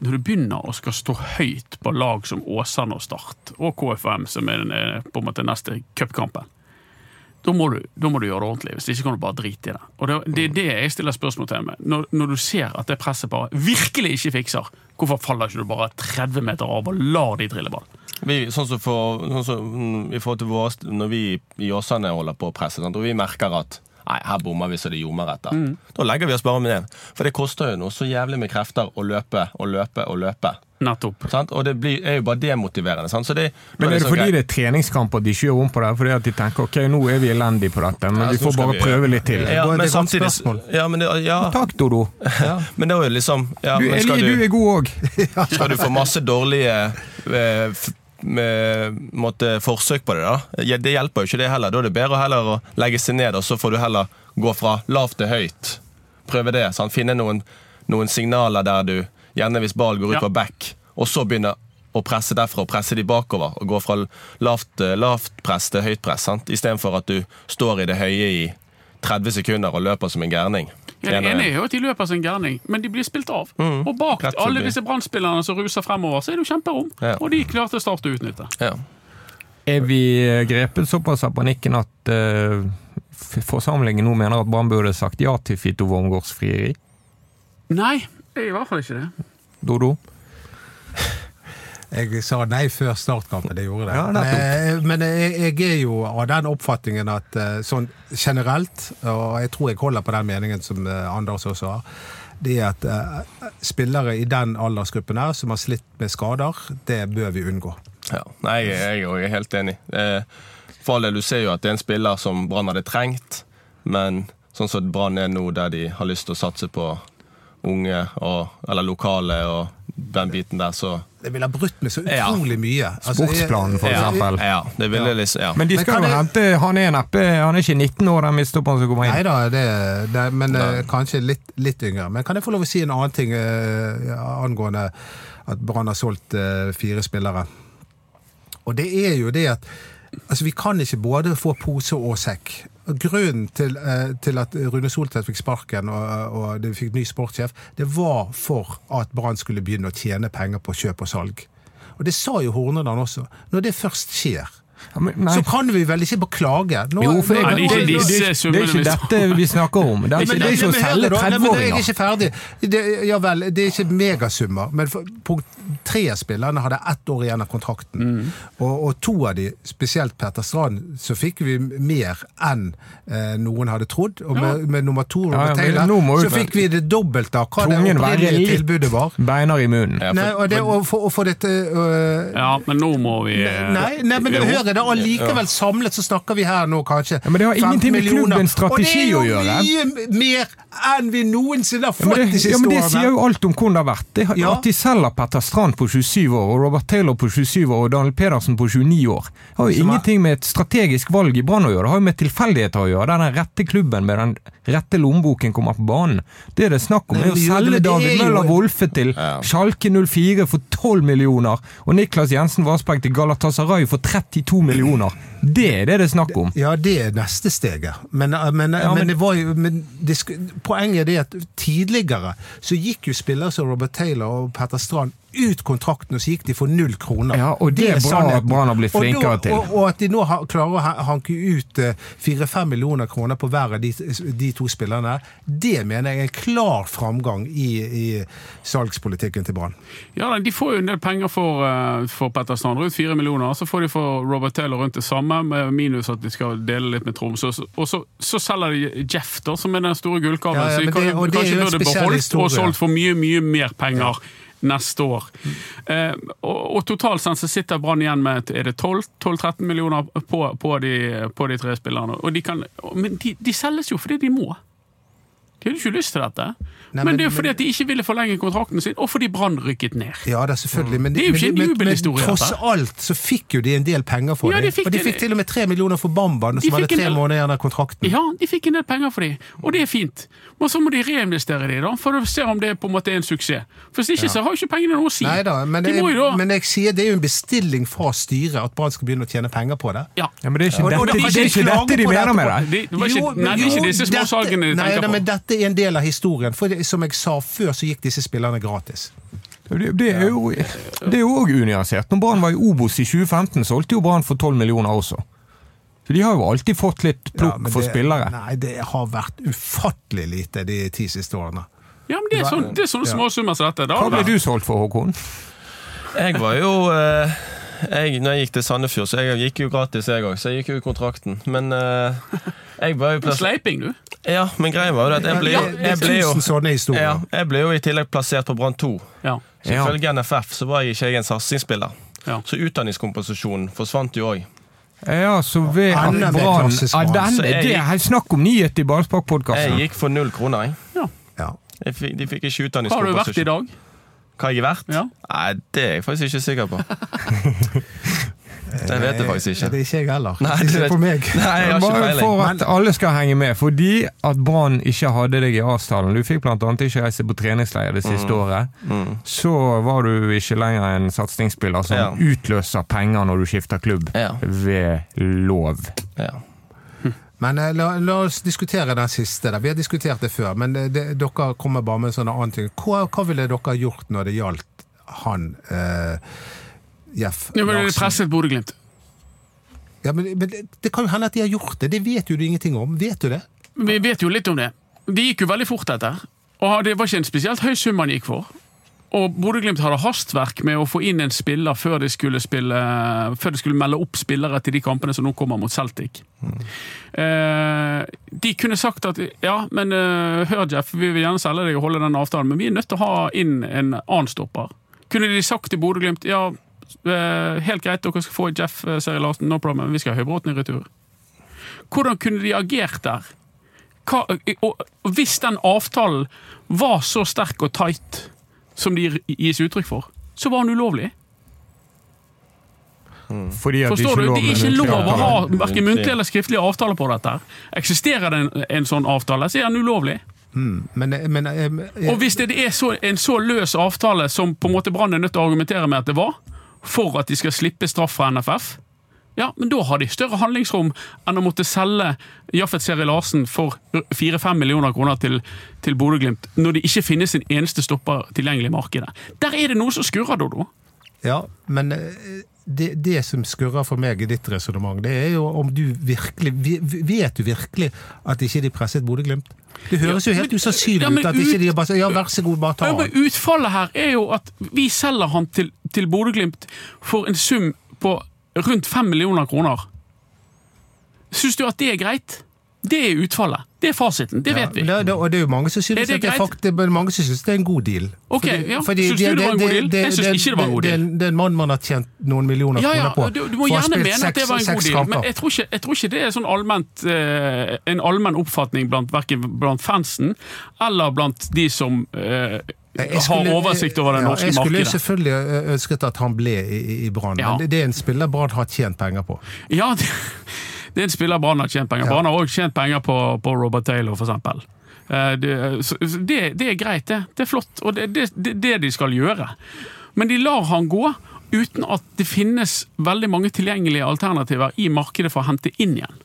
når du begynner å skal stå høyt på lag som Åsane og Start, og KFM, som er den, eh, på en måte neste cupkampen, da må, du, da må du gjøre det ordentlig. Hvis ikke kan du bare drite i det. Og Det, det er det jeg stiller spørsmål til med. Når, når du ser at det presset bare virkelig ikke fikser, hvorfor faller ikke du bare 30 meter av og lar de drille ball? Vi, sånn som for, sånn som, mm, i forhold til vår, Når vi i Åsane holder på å presse, og vi merker at Nei, her bommer vi så det ljomer etter. Mm. Da legger vi oss bare med det. For det koster jo noe så jævlig med krefter å løpe og løpe og løpe. Nettopp. Sant? Og det blir, er jo bare demotiverende. Sant? Så det, Men er det det fordi greit. det er treningskamp at de ikke gjør om på det? Fordi at de tenker ok, nå er vi elendige på dette, men Ja, vi får bare vi- prøve litt til. Ja, Det er men et godt samtidig spørsmål. Ja, men, det, ja, Takk, Dodo. men det er jo liksom ja, Du, men Eli, du du, er god òg. skal du få masse dårlige eh, måtte, forsøk på det, da? Det hjelper jo ikke det heller. Da er det bedre heller å legge seg ned, og så får du heller gå fra lavt til høyt. Prøve det. Sant? Finne noen, noen signaler der du Gjerne hvis ball går ut Ja. på back, og så begynne å presse derfra og presse de bakover. Og gå fra lavt, eh, lavt press til høyt press. Istedenfor at du står i det høye i 30 sekunder og løper som en gærning. Jeg er jo at de løper sin gærning, men de blir spilt av. Og bak Mm. Rett alle disse brann som ruser fremover, så er det jo kjemperom. Ja. Og de klarte Start å utnytte. Ja. Er vi eh, grepet såpass av panikken at uh, forsamlingen nå mener at Brann burde sagt ja til Fito Wormgårds frieri? Nei, jeg er i hvert fall ikke det. Dodo? Jeg sa nei før startkampen, det gjorde det. Ja, det men eh, men jeg, jeg er jo av den oppfatningen at eh, sånn generelt, og jeg tror jeg holder på den meningen som eh, Anders også har, det er at spillere i den aldersgruppen her som har slitt med skader, det bør vi unngå. Ja, Nei, jeg, jeg er også helt enig. Eh, For all del, du ser jo at det er en spiller som Brann hadde trengt, men sånn som Brann er nå, der de har lyst til å satse på unge og, eller lokale og den biten der, så Det ville ha brutt med så Ja. utrolig mye. Altså, Sportsplanen, for ja, eksempel. ja, det ville Ja. liksom ja. Men de skal men jo det- hente Han er neppe Han er ikke 19 år, den midtstopperen som kommer Nei inn. da, det, det, men eh, Nei. kanskje litt, litt yngre. Men kan jeg få lov å si en annen ting uh, angående at Brann har solgt uh, fire spillere? Og det er jo det at altså, vi kan ikke både få pose og sekk. Grunnen til, eh, til at Rune Soltvedt fikk sparken og, og de fikk ny sportssjef, det var for at Brann skulle begynne å tjene penger på kjøp og salg. Og det sa jo Horneland også. Når det først skjer, Ja, men, så kan vi vel ikke beklage. Nå, Jo, for jeg, Nei, det er ikke det, det, disse det, det er ikke dette vi snakker om. Det er, ikke- det er ikke å selge 30-åringer. Jeg er ikke ferdig. Det, ja vel, det er ikke megasummer, men for, punkt tre av spillerne hadde ett år igjen av kontrakten. Mm. Og, og to av de, spesielt Petter Strand, så fikk vi mer enn eh, noen hadde trodd. Og med, med nummer to, Ja, ja, men Taylor, så fikk vi det dobbelte av hva det opprinnelige tilbudet var. beiner i munnen. Ja, for- Nei, og det, og for, og for dette øh, Ja, men nå må vi Nei, nei, men hør det, allikevel samlet så snakker vi her nå kanskje Ja, men det har ingenting med millioner. klubbens strategi å gjøre. Og det er jo mye mer enn vi noensinne har Ja, det, fått de det, siste ja, men det sier jo alt om hvordan det har vært. Det, Ja. At de selger Petter Strand på 27 år, og Robert Taylor på 27 år og Daniel Pedersen på 29 år, det har jo Som er- ingenting med et strategisk valg i Brann å gjøre. Det har jo med tilfeldigheter å gjøre. Der den rette klubben med den rette lommeboken kommer på banen. Det er det snakk om. Nei, Det er å selge David er Møller Wolfe til Sjalke Schalke 04 for 12 millioner, og Niklas Jensen Vassberg til Galatasaray for 32 millioner. Det er det det er snakk om. Ja, det er neste steget. Men, eh, men, Ja, men, men- det var jo, men det, poenget er det at tidligere så gikk jo spillere som Robert Taylor og Petter Strand ut kontrakten, og så gikk de for null kroner. Ja, og det er bra sannheten. at Brann har blitt Og da- flinkere til. Og, og at de nå har, klarer å ha- hanke ut eh, fire-fem millioner kroner på hver av de, de to spillerne, det mener jeg er en klar framgang i, i salgspolitikken til Brann. Ja, De får jo en del penger for, eh, for Petter Strand, fire millioner. Så får de for Robert Taylor rundt det samme, med minus at de skal dele litt med Tromsø. Og så, og så, så selger de Jeff, da, som er den store gullkalven. Ja, ja, så de kan, det- og det kanskje burde beholdt historie. og solgt for mye, mye mer penger. Neste år. Eh, og, og totalt sett så sitter Brann igjen med er det 12-13 millioner på, på, de, på de tre spillerne. Og de kan, men de, de selges jo fordi de må. De hadde ikke lyst til dette. Nei, men, men- det er jo fordi men- at de ikke ville forlenge kontrakten sin, og fordi Brann rykket ned. Ja, det er selvfølgelig. Men, Det er jo ikke en jubelhistorie. men, men tross alt så fikk jo de en del penger for Ja, det. de fikk og de fikk til og med tre millioner for Bamban, som hadde tre del- måneder igjen av kontrakten. Ja, de fikk en del penger for de, og det er fint. Men så må de reinvestere de, det, da, for å se om det på en måte er en suksess. For Hvis ikke så har jo ikke pengene noe å si. Neida, men, de jeg, må jo da men jeg sier det er jo en bestilling fra styret at Brann skal begynne å tjene penger på det. ja. Ja, men det er ikke dette, de det er de mener med det. Det, det Jo, det er ikke disse dette- småsalgene de Nei, tenker på. men dette er en del av historien. For det, som jeg sa før, så gikk disse spillerne gratis. Det, det er jo det òg unyansert. Når Brann var i Obos i 2015, solgte jo Brann for 12 millioner også. Så de har jo alltid fått litt Ja, plukk for det, spillere. Nei, det har vært ufattelig lite de ti siste årene. Ja, men det er, sånn, det er sånne Ja. småsummer som dette. Da, Hva ble du solgt for, Håkon? Jeg var jo eh, jeg, når jeg gikk til Sandefjord, så jeg gikk jo gratis, jeg òg, så jeg gikk jo i kontrakten. Men uh, jeg var jo plass... Sleiping, du. Ja, men greia var jo at jeg ble, jeg ble jo historier. ja, jeg ble jo i tillegg plassert på Brann 2. Ja. Så ifølge NFF så var jeg ikke jeg en satsingsspiller. Ja. Så utdanningskompensasjonen forsvant jo òg. Ja, så ved at Brann jeg Det er snakk om nyhet i Jeg Ballspark-podkasten. gikk for null kroner, jeg. Ja. jeg fikk, de fikk ikke Hva har du vært i dag? Hva jeg er vært? Ja. Nei, det er jeg faktisk ikke sikker på. Det vet jeg faktisk ikke. Det er ikke jeg heller. Nei, det er ikke for meg. Nei, jeg har ikke Bare peiling. for at alle skal henge med. Fordi at Brann ikke hadde deg i avtalen. Du fikk bl.a. ikke reise på treningsleir det siste året. Mm. Så var du ikke lenger en satsingsspiller som Ja. utløser penger når du skifter klubb. Ja. Ved lov. Ja. Men eh, la, la oss diskutere den siste. Der. Vi har diskutert det før, men eh, det, dere kommer bare med sånne annen ting. Hva, hva ville dere gjort når det gjaldt han eh, Jeff ja, men, det Larsen? presset Bodø-Glimt. Ja, men, men det, det kan jo hende at de har gjort det. Det vet jo du ingenting om. Vet du det? Vi vet jo litt om det. Det gikk jo veldig fort, dette. Og det var ikke en spesielt høy sum han gikk for. Og Bodø-Glimt hadde hastverk med å få inn en spiller før de spille, før de skulle melde opp spillere til de kampene som nå kommer mot Celtic. Eh, de kunne sagt at ja, men eh, hør Jeff, vi vil gjerne selge deg og holde den avtalen, men vi er nødt til å ha inn en annen stopper. Kunne de sagt til Bodø-Glimt ja, eh, helt greit, dere skal få Jeff Seri Larsen, no problem, vi skal ha Høybråten i retur. Hvordan kunne de agert der? Hva, og, og hvis den avtalen var så sterk og tight som de gis uttrykk for, så var den ulovlig. Fordi at Forstår du? Det er ikke lov å ha verken hverken muntlige eller skriftlig avtale på dette. Eksisterer det en, en sånn avtale, så er den ulovlig. Men, men jeg... eh, Og hvis det er så, en så løs avtale som på en måte Brann er nødt til å argumentere med at det var, for at de skal slippe straff fra NFF, ja, men da har de større handlingsrom enn å måtte selge Jaffet Seri Larsen for 4-5 millioner kroner til, til Bodø-Glimt, når det ikke finnes en eneste stopper tilgjengelig i markedet. Der er det noe som skurrer, Dodo. Ja, men eh, det, det som skurrer for meg i ditt resonnement, det er jo om du virkelig Vet du virkelig at ikke de presset Bodø-Glimt? Det høres jo helt usannsynlig ja, ut at ikke de bare ja, vær så god, bare ta Ja, men Utfallet her er jo at vi selger han til, til Bodø-Glimt for en sum på rundt 5 millioner kroner. Syns du at det er greit? Det er utfallet. Det er fasiten. Det vet vi. Ja, det, og det er jo mange som synes det det det er en god deal. Ok, ja. Synes du det var en god deal? Jeg synes ikke det var en god deal. det, er en mann man har tjent noen millioner Ja, ja, kroner på. du, du må gjerne mene at det var en god deal, men jeg tror ikke, jeg tror ikke det er sånn allment, eh, en allmenn oppfatning blant, blant fansen eller blant de som eh, skulle- har oversikt over det ja, norske Jeg skulle markedet. selvfølgelig ønsket at han ble i, i- Brann, Ja. men det, er en spiller Brann har tjent penger på. Ja, det, det er en spiller Brann har tjent penger på. Ja. Han har også tjent penger på, på Robert Taylor, eksempel. Eh, Det, det, er greit, det. Det er flott, og det er det, det, de skal gjøre. Men de lar han gå uten at det finnes veldig mange tilgjengelige alternativer i markedet for å hente inn igjen.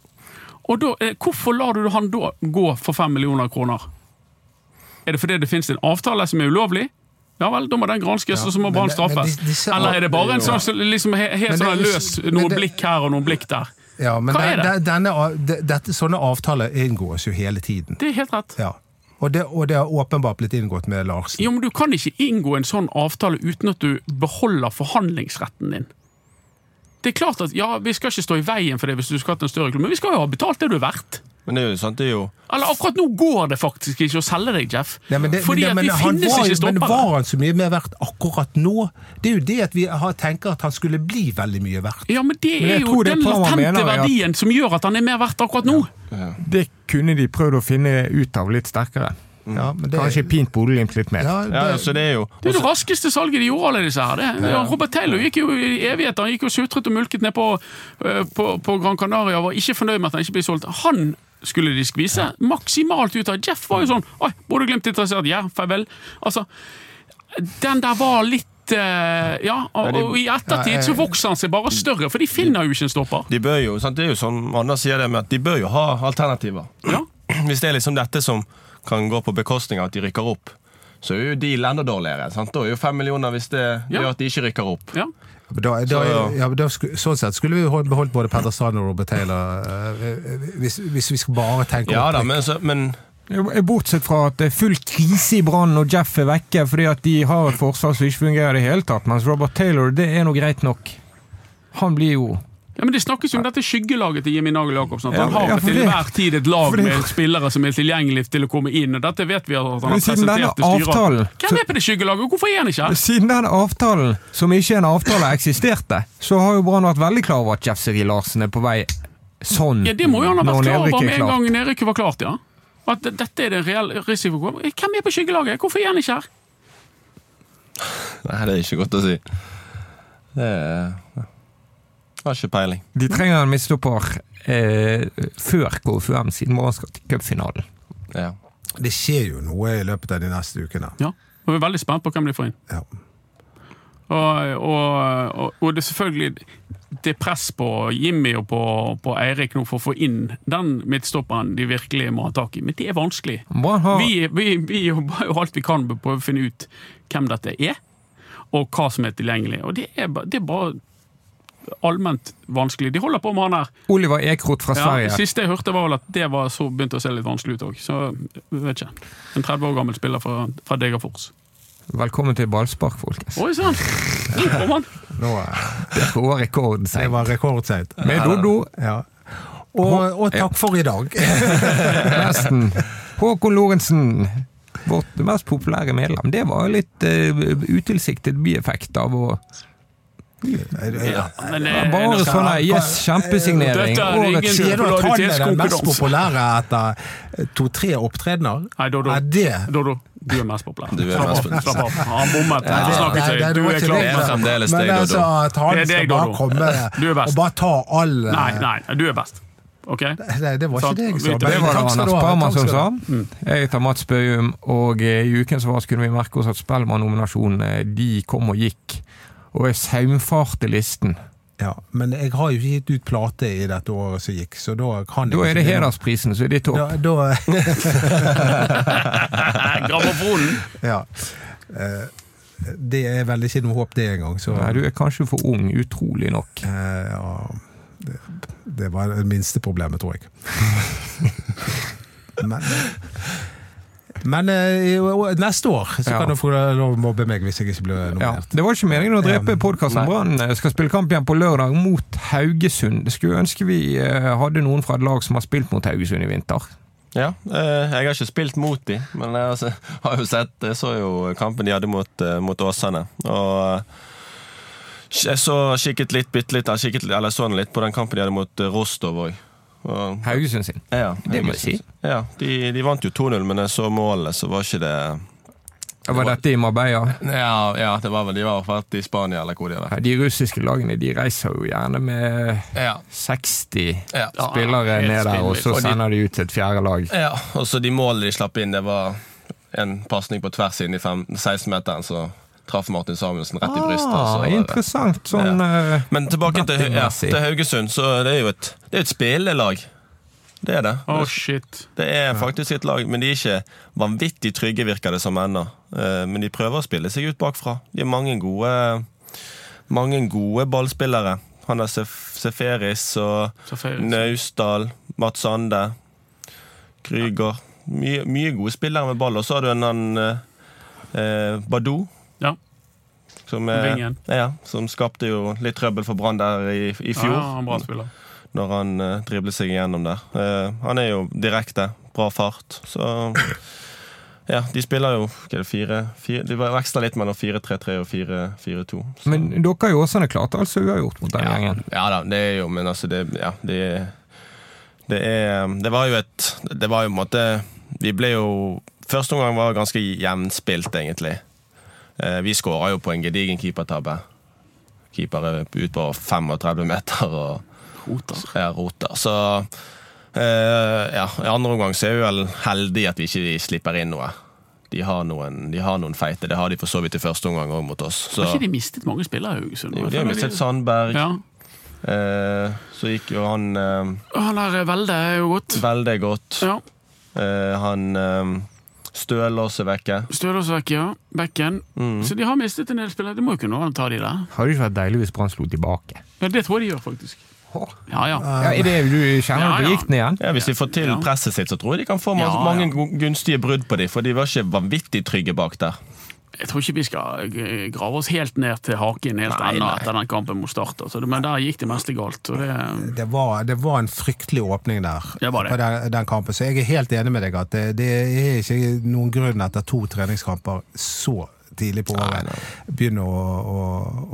Og da, eh, Hvorfor lar du han da gå for fem millioner kroner? Er det fordi det finnes en avtale som er ulovlig? Ja vel, da må den granskes, Ja, og så må Brann straffes. Eller er det bare en sånn, liksom, helt sånn løs noen det- blikk her og noen blikk der? Ja, men Hva er det? den- Denne, dette, sånne avtaler inngås jo hele tiden. Det er helt rett. Ja. Og, det, og det har åpenbart blitt inngått med Larsen. Jo, men Du kan ikke inngå en sånn avtale uten at du beholder forhandlingsretten din. Det er klart at ja, Vi skal ikke stå i veien for det hvis du skal ha en større klubb, men vi skal jo ha betalt det du er verdt. Men det er jo sant, det er jo Eller Akkurat nå går det faktisk ikke å selge deg, Jeff. Nei, det, Fordi det, at men, det finnes var, ikke stoppere. men var han så mye mer verdt akkurat nå? Det er jo det at vi har, tenker at han skulle bli veldig mye verdt. Ja, men Det er men jo det den latente er at- verdien som gjør at han er mer verdt akkurat nå. Det kunne de prøvd å finne ut av litt sterkere. Ja, men det, Kanskje pint Bodø-Glimt litt mer. ja, Ja, det, så det er jo Det er det raskeste salget de gjorde, alle disse her. Det. Ja, Robert Taylor gikk jo i evigheter. Han gikk jo sutret og mulket ned på, eh, på, på Gran Canaria og var ikke fornøyd med at han ikke ble solgt. Han skulle de skvise maksimalt ut av. Jeff var jo sånn Oi, Bodø-Glimt interessert? Ja, farvel. Altså, den der var litt eh, Ja, og, i ettertid så vokser han seg bare større, for de finner jo ikke en stopper. De bør jo, sant? Det er jo sånn Anders sier det med at de bør jo ha alternativer. Ja. Hvis det er liksom dette som kan gå på bekostning av at de rykker opp, så er jo deal enda dårligere. Sant? Da er jo fem millioner hvis det Ja. gjør at de ikke rykker opp. Ja. Da, da, Så- ja, sku, sånn sett skulle vi beholdt både Peder Sand og Robert Taylor, eh, hvis, hvis vi skal bare tenke Ja da, men, så, men Bortsett fra at det er full krise i Brann og Jeff er vekke fordi at de har et forsvar som ikke fungerer i det hele tatt. Mens Robert Taylor, det er nå greit nok. Han blir jo Ja, men Det snakkes jo om dette skyggelaget til Jimmy Nagel Jacobsen. At Ja, han har ja, til enhver tid et lag for det- med spillere som er tilgjengelige til å komme inn. og Dette vet vi at han har presentert til styret. Hvem er på det skyggelaget, hvorfor er han ikke her? Siden den avtalen, som ikke er en avtale, eksisterte, så har jo Brann vært veldig klar over at Jeff Seri Larsen er på vei sånn Ja, Det må jo han ha vært klar over er med en gang nedrykket var klart, ja. At dette er det en reell risiko. Hvem er på skyggelaget? Hvorfor er han ikke her? Nei, det er ikke godt å si. Det er Har ikke peiling. De trenger en midtstopper eh, før KFUM, siden Brann skal til cupfinalen. Ja. Det skjer jo noe i løpet av de neste ukene. Ja, og Vi er veldig spent på hvem de får inn. Ja. Og, og, og, og det er selvfølgelig det er press på Jimmy og på, på Eirik nå for å få inn den midtstopperen de virkelig må ha tak i. Men det er vanskelig. Vi, vi, vi jobber jo alt vi kan på å finne ut hvem dette er, og hva som er tilgjengelig. Og det er, det er bare allment vanskelig. De holder på med han her. Oliver Ekrot fra Ja, Sverige. det siste jeg hørte, var vel at det var så begynte å se litt vanskelig ut òg. Så vet ikke. En 30 år gammel spiller fra, fra Degerfors. Velkommen til ballspark, folkens. Oi sann! Nå kom han! Nå, eh, Det var rekorden det var rekordseint. Med Doddo. Ja. Og, og takk for i dag. nesten. Håkon Lorentzen, vårt mest populære medlem. Det var litt uh, utilsiktet bieffekt av å Ja. Men, eh, Bare sånn yes, kjempesignering. Dette er Årets ingen- Sier du at han er den mest populære etter to-tre opptredener? Nei, Dodo. Er det Dodo, du er mest populær. Du er Slapp mest av, populær. slapp av. Han bommet. Ja, det- det Du er klar. det. Det er fremdeles Men deg, Dodo. altså, at han skal bare komme Du er best. og bare ta all Nei, nei, du er best. Ok? Nei, det var ikke det jeg sa. Det var det Anders Parma som sa. du. Jeg heter Mats Bøyum, og eh, i ukens svar skulle vi merke oss at Spellemann-nominasjonene de kom og gikk. Og jeg saumfarte listen. Ja, men jeg har jo ikke gitt ut plate i dette året som gikk, så da kan Da er det hedersprisen som er ditt Da, topp. da Grammofonen. Ja. Eh, Det er vel ikke noe håp, det engang. Så Nei, du er kanskje for ung, utrolig nok. eh, ja, det, det var det minste problemet, tror jeg. Men, men uh, neste år så Ja. kan du få lov å mobbe meg hvis jeg ikke blir Ja, nominert. det var ikke meningen å drepe Ja. podkasten. Brann skal spille kamp igjen på lørdag mot Haugesund. Det skulle ønske vi eh, hadde noen fra et lag som har spilt mot Haugesund i vinter. Ja, eh, jeg har ikke spilt mot dem, men jeg har jo sett Jeg så jo kampen de hadde mot, eh, mot Åsane. Og eh, jeg så kikket litt, bitte litt, jeg kikket, eller så litt på den kampen de hadde mot eh, Rostov òg. Haugesund sin. Ja, Det må jeg si. Ja, de, de vant jo 2-0, men jeg så målet, så var ikke det det Var dette i Marbella? Ja, ja det var vel de var vært i Spania, eller hvor de var. Ja, De russiske lagene de reiser jo gjerne med Ja. 60 Ja. spillere ned der, og så Og de- sender de ut til et fjerde lag. Ja, og så de målene de slapp inn, det var en pasning på tvers inn i 16-meteren, så traff Martin Samuelsen rett i brystet. Ah, så interessant. Sånn ja. Men tilbake til, ja, til Haugesund, så det er jo et, det er et spillelag. Det er det. Oh, shit. Det er faktisk et lag, men de er ikke vanvittig trygge, virker det som ennå. Eh, Men de prøver å spille seg ut bakfra. De har mange gode, mange gode ballspillere. Han har Seferis og. Naustdal, Mats Sande, Krüger. Mye, mye gode spillere med ball. Og så har du en han eh, eh, Badou. Ja. Som, er, ja, som skapte jo litt trøbbel for Brann der i, i fjor. Ja, han bra spiller. Når han uh, driblet seg igjennom der. Eh, han er jo direkte. Bra fart. Så ja, de spiller jo hva er det, fire, fire De veksler litt mellom 4-3-3 og 4-4-2. Men dere har jo også klart altså uavgjort mot den ja, gjengen. ja da, det er jo Men altså, det, ja, det, det er Det var jo et Det var jo på en måte Vi ble jo Første omgang var ganske jevnspilt, egentlig. Eh, vi skåra jo på en gedigen keepertabbe. Keeper er ut på 35 meter og Roter. ja, roter. Så eh, ja, i andre omgang så er vi vel heldige at vi ikke slipper inn noe. De har noen, de har noen feite. Det har de for så vidt i første omgang òg mot oss. Så, Har ikke de mistet mange spillere Haugesund? De har mistet Sandberg. Ja. Eh, så gikk jo han eh, Han der Velde er jo godt. veldig godt. Ja. Eh, han også vekke. Stølås vekk, ja. Bekken. Mm. Så de har mistet en del spillere. Det må jo kunne ta de der. Hadde det ikke vært deilig hvis Brann slo tilbake? Ja, Det tror jeg de gjør, faktisk. Ja, ja. Ja, er det du kjenner Ja, ja. gikk gikten igjen? Ja, Hvis de får til Ja. presset sitt, så tror jeg de kan få mange gu- gunstige brudd på dem, for de var ikke vanvittig trygge bak der. Jeg tror ikke vi skal eh, grave oss helt ned til haken helt ennå etter den kampen mot Start. Altså. Men der gikk det meste galt. Det, Det var, det var en fryktelig åpning der Det var det. på den, den kampen. Så jeg er helt enig med deg at det, det er ikke noen grunn etter to treningskamper så tidlig på året begynne å, å,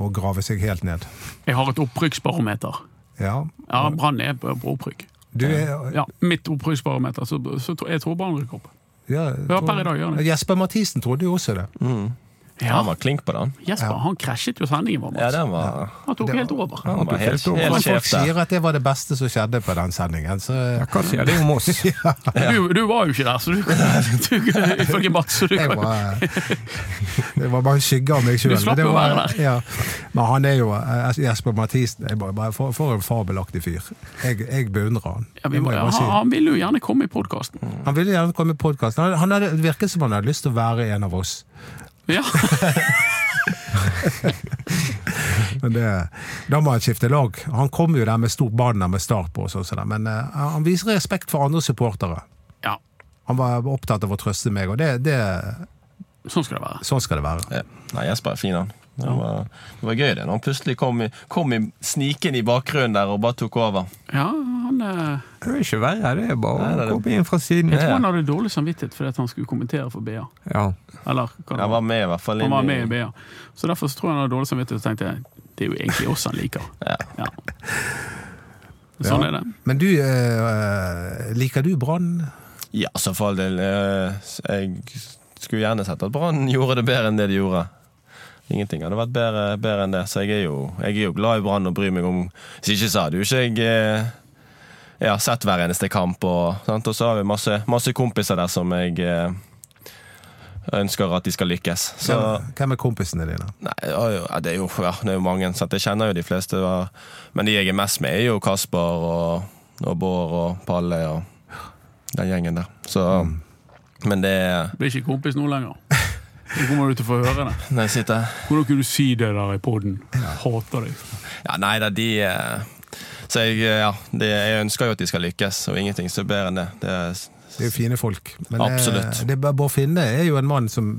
å grave seg helt ned. jeg har et opprykksbarometer. Ja. Ja, Brann er på, på opprykk. Du er Ja, Mitt opprykksbarometer, så, så jeg tror Brann rykker opp. Ja, Ja, per i dag gjør det. Jesper Mathisen trodde jo også det. Ja, Han var klink på den. Jesper han krasjet jo sendingen vår. Ja, den var, Han tok Det- helt over. han var helt, helt over. helt Men folk sjef der. sier at det var det beste som skjedde på den sendingen. Så Ja, hva sier det om oss? Du, du var jo ikke der, så du, du ifølge Mats så du jeg kan var, det var bare en skygge av meg sjøl. Du slapp å være der. Ja. Men han er jo eh, Jesper Mathisen er bare, bare for, for en fabelaktig fyr. Jeg, jeg beundrer han. ja, vi må, han, bare si. han ville jo gjerne komme i podkasten. Han ville gjerne komme i podkasten. Det virket som han hadde lyst til å være en av oss. Ja. Men det, da må han skifte lag. Han kom jo der med stort banner med start på, sånn, som men uh, han viser respekt for andre supportere. ja. Han var opptatt av å trøste meg, og det, det, Sånn skal det være. sånn skal det være. Ja. Nei, Jesper er fin, han. Det var, det var gøy det, når han plutselig kom, i, kom i, sniken i bakgrunnen der og bare tok over. Ja, han eh, Det er ikke verre, det er bare å komme inn fra siden. Jeg tror han hadde dårlig samvittighet fordi han skulle kommentere for BA. Ja. Eller Han var. var med i hvert fall. Han var med i BA. Så derfor så tror jeg han hadde dårlig samvittighet og tenkte jeg, det er jo egentlig oss han liker. Ja. Ja. Sånn Ja. er det. Men du, øh, liker du Brann? Ja, så for all del. Øh, Jeg skulle gjerne sett at Brann gjorde det bedre enn det de gjorde. Ingenting hadde vært bedre, bedre enn det, så jeg er jo, jeg er jo glad i Brann og bryr meg om Hvis ikke så hadde jo ikke jeg eh, jeg har sett hver eneste kamp, og, sant? og så har vi masse, masse kompiser der som jeg eh, ønsker at de skal lykkes. Så Hvem, hvem er kompisene dine? Nei, ja, det er jo, ja, det er jo mange, så jeg kjenner jo de fleste. ja. Men de jeg er mest med, er jo Kasper og, og Bård og Palle og den gjengen der. Så, Men det Blir ikke kompis nå lenger. Nå kommer du til å få høre det. Når jeg sitter Hvordan kunne du si det der i poden? Hater deg. Ja, nei da, de eh, Så jeg, eh, ja, de, jeg ønsker jo at de skal lykkes, og ingenting så bedre enn det. det er, Det er jo fine folk. Men eh, Absolutt. det, Bård Finne er jo en mann som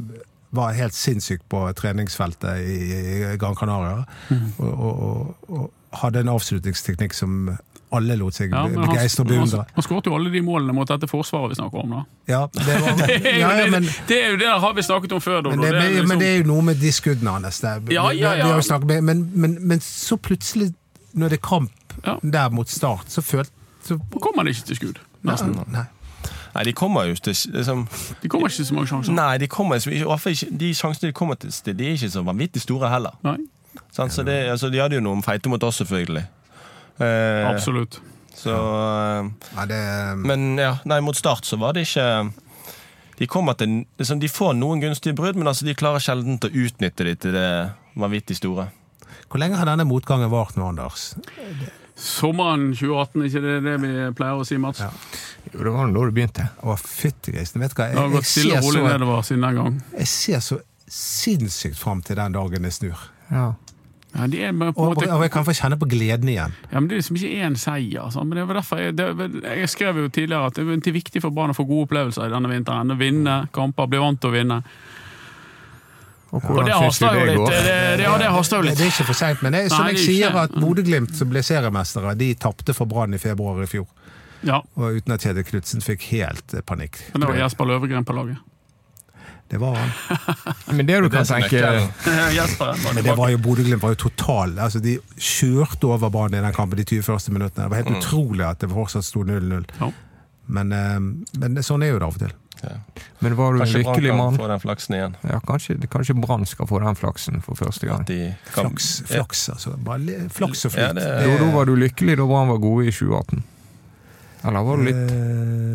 var helt sinnssyk på treningsfeltet i, i Gran Canaria. Mm. Og, og, og, og hadde en avslutningsteknikk som alle lot seg Ja, han, begeistre og han, beundre. han skåret jo alle de målene mot dette forsvaret vi snakker om. da. Ja, det, var, Det er, jo, ja, ja, men, det, det er jo det har vi snakket om før. men, det, Det er men, liksom- men det er jo noe med de skuddene hans. Ja, ja, vi ja. har snakket Men, men, men så plutselig, når det er kamp Ja. der mot start, så følte så, kommer han ikke til skudd. Nesten. Nei. nei, de kommer jo til liksom, De kommer ikke til så mange sjanser. Nei, de kommer ikke, i hvert fall ikke De sjansene de kommer til, de er ikke så vanvittig store heller. Nei, Sånn, Så det, altså, de hadde jo noen feite mot oss, selvfølgelig. Eh, absolutt. Så eh, Ja, det, Men ja, nei, mot start så var det ikke De kommer til liksom, De får noen gunstige brudd, men altså, de klarer sjelden å utnytte de til det vanvittig store. hvor lenge har denne motgangen vart nå, Anders? Sommeren 2018, ikke det det vi pleier å si, Mats? Ja. Jo, det var da det begynte. Å, fytti grisen. Vet du hva, Det har gått stille og rolig nedover siden den gang. jeg ser så sinnssykt fram til den dagen det snur. Ja. Ja, Og, måte og jeg kan få kjenne på gleden igjen. Ja, men Det er liksom ikke én seier. sant? Men det var derfor jeg, det, jeg skrev jo tidligere at det er viktig for barn å få gode opplevelser i denne vinteren. Å vinne kamper, bli vant til å vinne. Og Og det haster jo litt. Det, det, ja, det haster jo litt. det er ikke for seint, men jeg, som Nei, jeg er sier, at Bodø-Glimt, som ble seriemestere, de tapte for Brann i februar i fjor. Ja, Og uten at Kjetil Knutsen fikk helt panikk. Men det var Jesper Løvegren på laget. Det var han. Men det du Det kan det tenke Men det var jo Bodø-Glimt var jo total altså De kjørte over banen i den kampen de 20 første minuttene. Det var helt utrolig at det fortsatt sto 0-0. Ja. Men, eh, men sånn er jo det av og til. Men var du Kanskje Brann lykkelig kan mann? få den flaksen igjen. Ja, kanskje, kanskje Brann skal få den flaksen for første gang. De kan, Flaks, flaks altså. Bare flaks og Ja, flyt. det- Da, da var du lykkelig da Brann var gode i 2018? Eller var du litt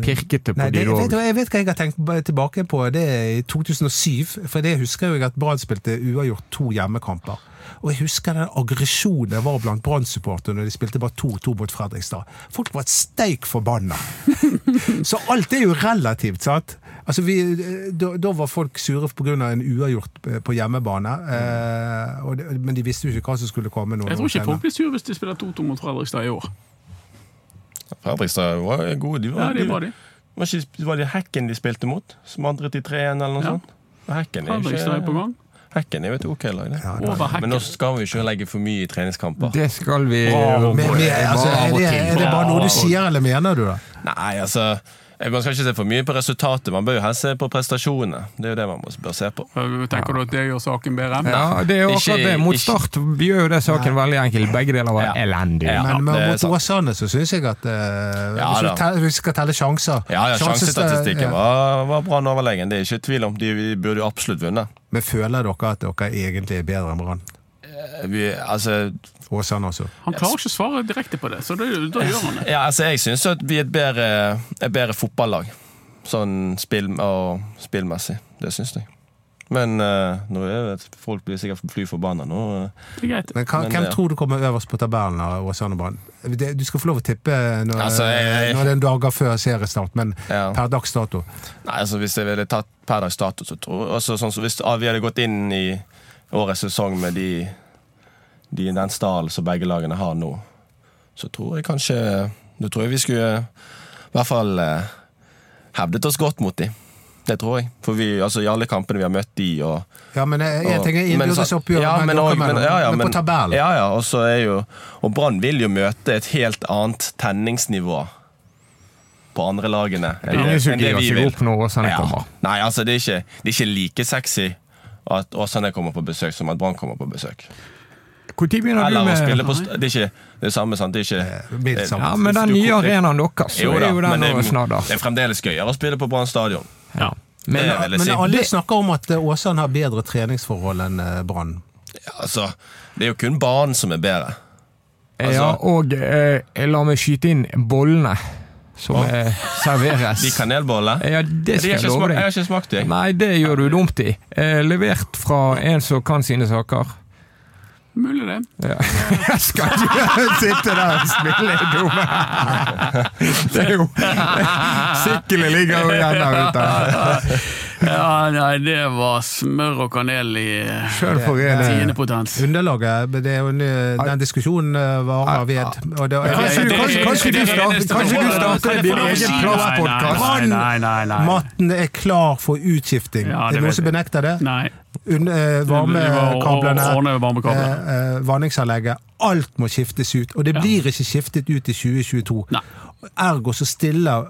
Eh, pirkete på Nei, det, de vet, jeg vet hva jeg har tenkt tilbake på. Det er i 2007. For det husker jeg at Brann spilte uavgjort to hjemmekamper. Og jeg husker den aggresjonen det var blant Brann-supporterne når de spilte bare 2-2 mot Fredrikstad. Folk var et steik forbanna. Så alt er jo relativt, sant? Altså vi, da, da var folk sure pga. en uavgjort eh, på hjemmebane. Eh, og det, men de visste jo ikke hva som skulle komme. noen Jeg tror ikke folk blir sure hvis de spiller 2-2 mot Fredrikstad i år. Fredrikstad var gode. De var, Ja, det var bra, de. var, ikke, var det Hekken de spilte mot? Som andre til 3-1 eller noe Ja. sånt? Hekken er ikke, er på gang. Hekken er jo et ok lag, det. Ja, Men nå skal vi ikke legge for mye i treningskamper. Det skal vi Bravo. Men, men, altså, er, det, er det bare noe du sier, eller mener du det? Nei, altså Man skal ikke se for mye på resultatet, man bør jo helst se på prestasjonene. Det er jo det man bør se på. Tenker du at det gjør saken bedre? Ja, det er jo akkurat det. Mot Start vi gjør jo det saken veldig enkel. Begge deler var Ja. elendig. Ja. Men, men mot. Åsane så syns jeg at uh, Ja, hvis, vi skal telle sjanser Ja, ja, Sjansestatistikken ja. var, var bra overlegen, det er ikke tvil om. De, de burde jo absolutt vunnet. Men føler dere at dere egentlig er bedre enn Brann? Vi, altså, Åsane også. Han klarer ikke å svare direkte på det, så da, da gjør han det. ja, altså jeg syns at vi er et bedre, et bedre fotballag. Sånn spill, og spillmessig. Det syns jeg. Men uh, nå er det, folk blir sikkert fly forbanna nå. eh. Greit. Men hva, Men hvem det- tror du kommer øverst på tabellen av Åsane Brann? Du skal få lov å tippe når, Altså, jeg- når det er en dager før seriestart, men Ja. per dags dato. Nei, altså Hvis jeg ville tatt per dags dato, så tror jeg altså, sånn, så Hvis vi hadde gått inn i årets sesong med de, de, den stallen som begge lagene har nå, så tror jeg kanskje Da tror jeg vi skulle i hvert fall eh, hevdet oss godt mot de. Det tror jeg. For vi, altså I alle kampene vi har møtt de og Ja, men jeg, jeg tenker innbyrdes oppgjør ja, men og, men- ja, ja, men på tabellen. Ja, ja, og så er jo Og Brann vil jo møte et helt annet tenningsnivå på andre lagene enn det, enn det vi vil. når Nei, altså det er, ikke, det er ikke like sexy at Åsane kommer på besøk som at Brann kommer på besøk. Når begynner du med å spille på st- Det er ikke det samme, sant? Det er ikke Mildt sagt. Ja, men den nye arenaen deres, så Jo er jo men den det, og snart det er fremdeles gøyere å spille på Brann stadion. Ja. Det Men, vil jeg Men si. alle snakker om at eh, Åsane har bedre treningsforhold enn eh, Brann. Altså, det er jo kun banen som er bedre. altså- ja, og eh, la meg skyte inn bollene som eh, serveres. De kanelboller Ja, det De skal har jeg ikke love smak- jeg deg. har ikke smakt dem. Nei, det gjør du dumt i. Eh, levert fra en som kan sine saker. Mulig det. Ja. Jeg skal ikke sitte der og spille dumme. Det er jo Sykkelen ligger jo igjen der ute. Ja, nei, det var smør og kanel i for en tiende potens. Underlaget, det er jo en, eh, den diskusjonen eh, varer ved. Og det, Kanskje du- kanskje- kanskje du starter- din egen nei. Matten er klar for utskifting. Ja, er det det noen som benekter det? nei. Eh, varmekablene, eh, eh, vanningsanlegget. Alt må skiftes ut. Og det blir ikke skiftet ut i 2022. Ergo så stiller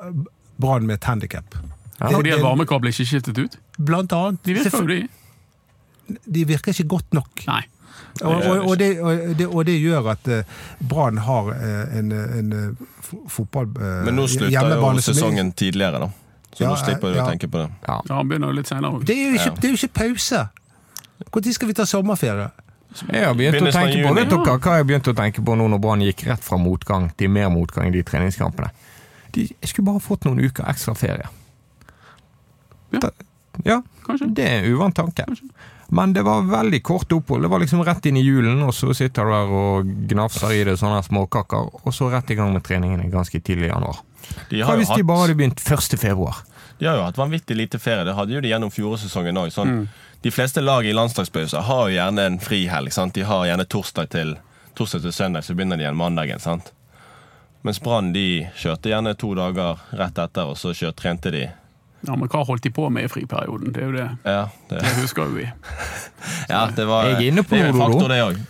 Brann med et handikap. Fordi at varmekabler ikke er skiftet ut? Blant annet. De virker jo, de. de virker ikke godt nok. Nei. Og, og, og, det, og, det, og det gjør at eh, Brann har eh, en, en eh, fotball... Men nå slutter jo er- sesongen tidligere, da. Så Ja, nå slipper du ja. å tenke på det. Ja, han begynner jo litt senere òg. Det er jo ikke, Ja. det er jo ikke pause! Når skal vi ta sommerferie? Jeg har begynt å tenke på det. Vet dere hva jeg begynte å tenke på nå når Brann gikk rett fra motgang til mer motgang i de treningskampene? De jeg skulle bare fått noen uker ekstra ferie. Ja. Ja, Kanskje. det er en uvant tanke. Men det var veldig kort opphold. Det var liksom rett inn i julen, og så sitter du der og gnafser i det sånne småkaker, og så rett i gang med treningene ganske tidlig i januar. De Hva hvis jo hvis de bare hadde begynt 1. februar? de har jo hatt vanvittig lite ferie. Det hadde jo de gjennom fjorårssesongen òg. Sånn, De fleste lag i landslagspauser har jo gjerne en frihelg. De har gjerne torsdag til, torsdag til søndag, så begynner de igjen mandagen. sant? Mens Brann de kjørte gjerne to dager rett etter, og så kjørte, trente de. Ja, men hva holdt de på med i friperioden? Det er jo det. Ja, det, Det husker jo vi. ja, det var Jeg er inne på det er en faktor, det òg.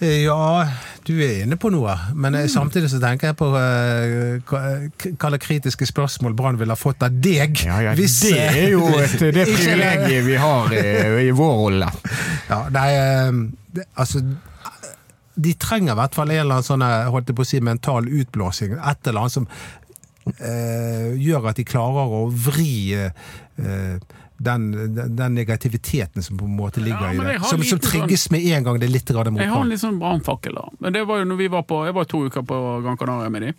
Eh, Ja, du er inne på noe, men mm. samtidig så tenker jeg på uh, hva- slags kritiske spørsmål Brann ville ha fått av deg. Ja, ja, hvis, det eh, er jo et, det privilegiet vi har i, i vår rolle. Ja, nei, eh, det, altså De trenger i hvert fall en eller annen sånn, eh, holdt jeg på å si, mental utblåsing. Et eller annet som eh, gjør at de klarer å vri eh, den, den, negativiteten som på en måte ligger Ja, i det. Som, som sånn- trigges med en gang det er litt motgang. Jeg har en litt sånn brannfakkel, da. Men det var jo når vi var på Jeg var to uker på Gran Canaria med de.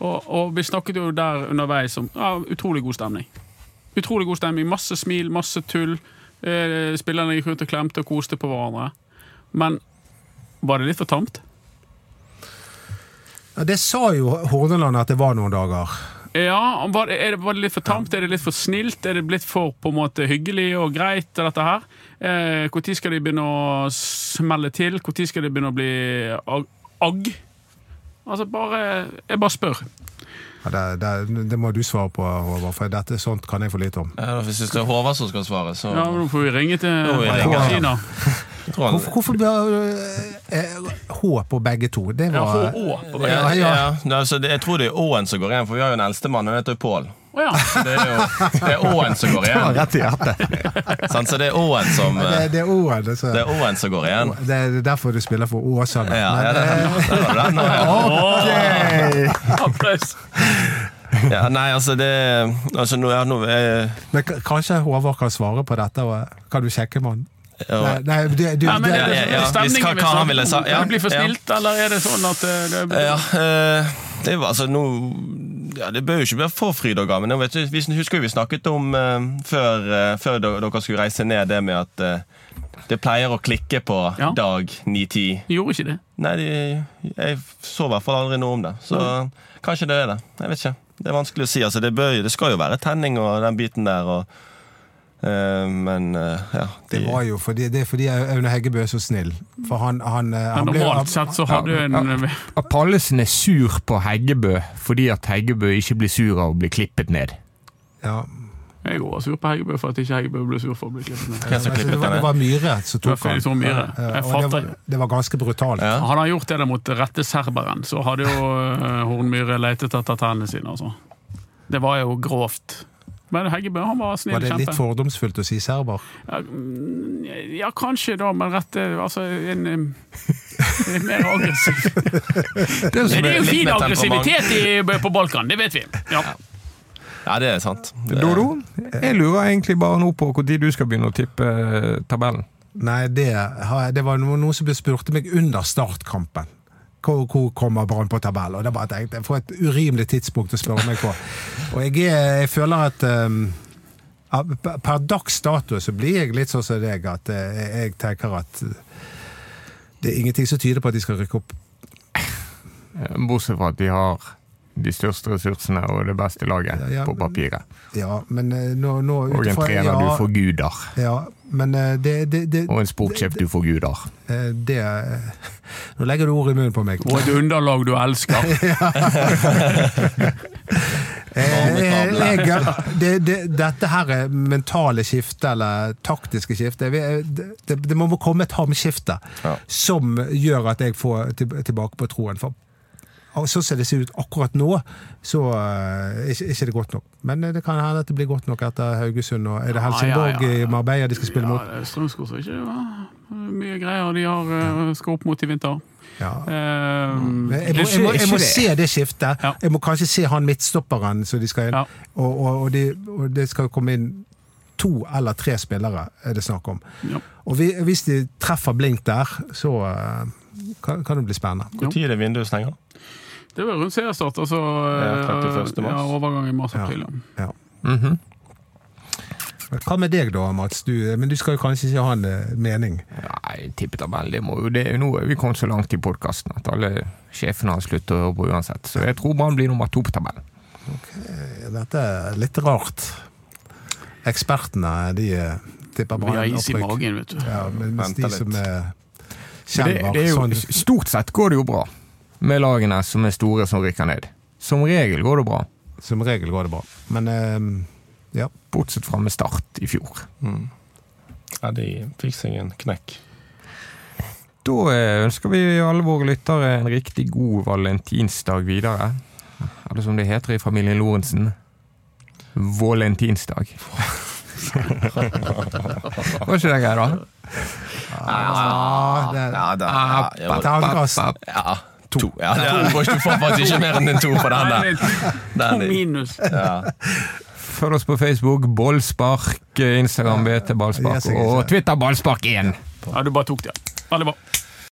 Og, og vi snakket jo der underveis om ja, utrolig god stemning. Utrolig god stemning. Masse smil, masse tull. Eh, spillerne gikk rundt og klemte og koste på hverandre. Men var det litt for tamt? Ja, det sa jo Horneland at det var noen dager. Ja, var det, er det, var det litt for tamt? Er det litt for snilt? Er det blitt for på en måte hyggelig og greit? dette her? Eh, skal de begynne å smelle til? Når skal de begynne å bli ag- agg? Altså bare Jeg bare spør. Ja, det, det, det må du svare på, Håvard, for dette sånt kan jeg for lite om. Ja, hvis det er Håvard som skal svare, så Ja, men Nå får vi ringe til. Kina. Tror han Hvorfor, hvorfor bør eh, H på begge to? Det Ja, H på begge. ja, Ja, ja. Altså, det, Jeg tror det er Åen som går igjen, for vi har jo en eldstemann, han heter jo Pål. Oh, ja. Det er jo Å-en som går igjen. rett i hjertet. Sant? Så det er Åen som Det, eh, det er. Det, Det Åen som går igjen. det er derfor du spiller for Åsane. Ja, ja, det, det, det, var den, ja. ok! Applaus. ja, Nei, altså det altså, nå, ja, nå, eh, Men kanskje Håvard kan svare på dette? Og, kan du sjekke med han? Ja, Nei, nei du, du, nei, men det, ja, ja, ja. Stemningen Hvis hva- hva han ville sa- ja, Det blir for ja. snilt, eller er det sånn at eh, det Ja, eh, det var altså noe ja, Det bør jo ikke bli for fryd og gammen. Jeg Vi husker vi snakket om uh, før, uh, før dere skulle reise ned, det med at uh, det pleier å klikke på Ja. dag 9-10. Gjorde ikke det. Nei, de, jeg så i hvert fall aldri noe om det. Så kanskje det er det. Jeg vet ikke. Det er vanskelig å si. Altså, det, bør, det skal jo være tenning og den biten der. Og, men eh, ja. det var jo fordi, det er fordi Aune Heggebø er så snill. For han, han, eh, han ble- normalt sett så hadde du en. At Pallesen er sur på Heggebø fordi at Heggebø ikke blir sur av å bli klippet ned. ja, Jeg var sur på Heggebø for at ikke Heggebø ble sur for å bli klippet ned. Altså, det, var, det var Myhre som tok han. Myhre. Det, var, det var ganske brutalt. Ja. Hadde han gjort det der mot rette serberen, så hadde jo Hornmyre letet etter tennene sine. Altså. Det var jo grovt. Men Heggebø han var snill Var det litt kjempe. fordomsfullt å si serber? Ja, mm, ja, kanskje da, men rette Altså en, um, en mer aggressiv Det er det er jo fin aggressivitet i, på Balkan, det vet vi. Ja. Ja, det er sant. Det, Dodo, jeg lurer egentlig bare nå på når du skal begynne å tippe eh, tabellen. Nei, det, det var noen som spurte meg under startkampen. Hvor, hvor kommer Brann på tabell? Og det bare tenkte jeg, For et urimelig tidspunkt å spørre meg på. Og jeg, er, jeg føler at um, per- dags dato så blir jeg litt sånn som deg, at eh, jeg tenker at det er ingenting som tyder på at de skal rykke opp. Eh, Bortsett fra at de har de største ressursene og det beste laget Ja, ja. på papiret. Ja, men eh, nå, nå Og en trener trener du ja, forguder. Ja, men eh, det, det, det, Og en sportssjef du forguder. eh, det eh, Nå legger du ord i munnen på meg. Og et underlag du elsker. Eh, jeg, det, det, dette her er mentale skifte, eller taktiske skifte Det, det, det må komme et hamskifte Ja. som gjør at jeg får tilbake på troen. For sånn som det ser ut akkurat nå, så eh, er ikke, det godt nok. Men eh, det kan hende at det blir godt nok etter Haugesund. Og er det Helsingborg ja, ja, ja. i Marbella de skal spille Ja, mot? er Strømskog som ikke ja, Mye greier de har uh, skal opp mot i vinter. Ja. Eh, Jeg må, jeg, må, jeg må se det skiftet. Ja. Jeg må kanskje se han midtstopperen som de skal inn. Ja. Og, og, og, de, og det skal komme inn to eller tre spillere, er det snakk om. Ja. Og vi, hvis de treffer blink der, så eh, kan, kan det bli spennende. Når er det vinduet stenger? Det var rundt seriestart, altså Ja, 31. eh, mars. Ja, overgang i mars-april. Ja. Ja. -hmm. Hva med deg da, Mats? Du, men du skal jo kanskje ikke ha en eh, mening? Nei, tippetabell, det må jo det. Nå er vi kommet så langt i podkasten at alle sjefene har sluttet å høre på uansett. Så jeg tror Brann blir nummer to på tabellen. Dette er litt rart. Ekspertene, de tipper Brann. Vi har is i magen, vet du. Ja, men mens de som er kjenner, det, det er jo, sånn stort sett går det jo bra med lagene som er store som rykker ned. Som regel går det bra, Som regel går det bra. Men eh, ja. bortsett fra med Start i fjor. Ja, de fikk seg en knekk. Da eh, ønsker vi alle våre lyttere en riktig god valentinsdag videre. Eller som det heter i familien Lorentzen valentinsdag. Var ikke det greit, da? Ja, det, Ja, det, ja, ja, ja, to. Ja, det er, du får faktisk ikke mer enn en to på den der. To Den minus. Ja. Følg oss på Facebook, Ballspark, Instagram BT Ballspark og Twitter Ballspark1. Ja, du bare tok det. Veldig bra.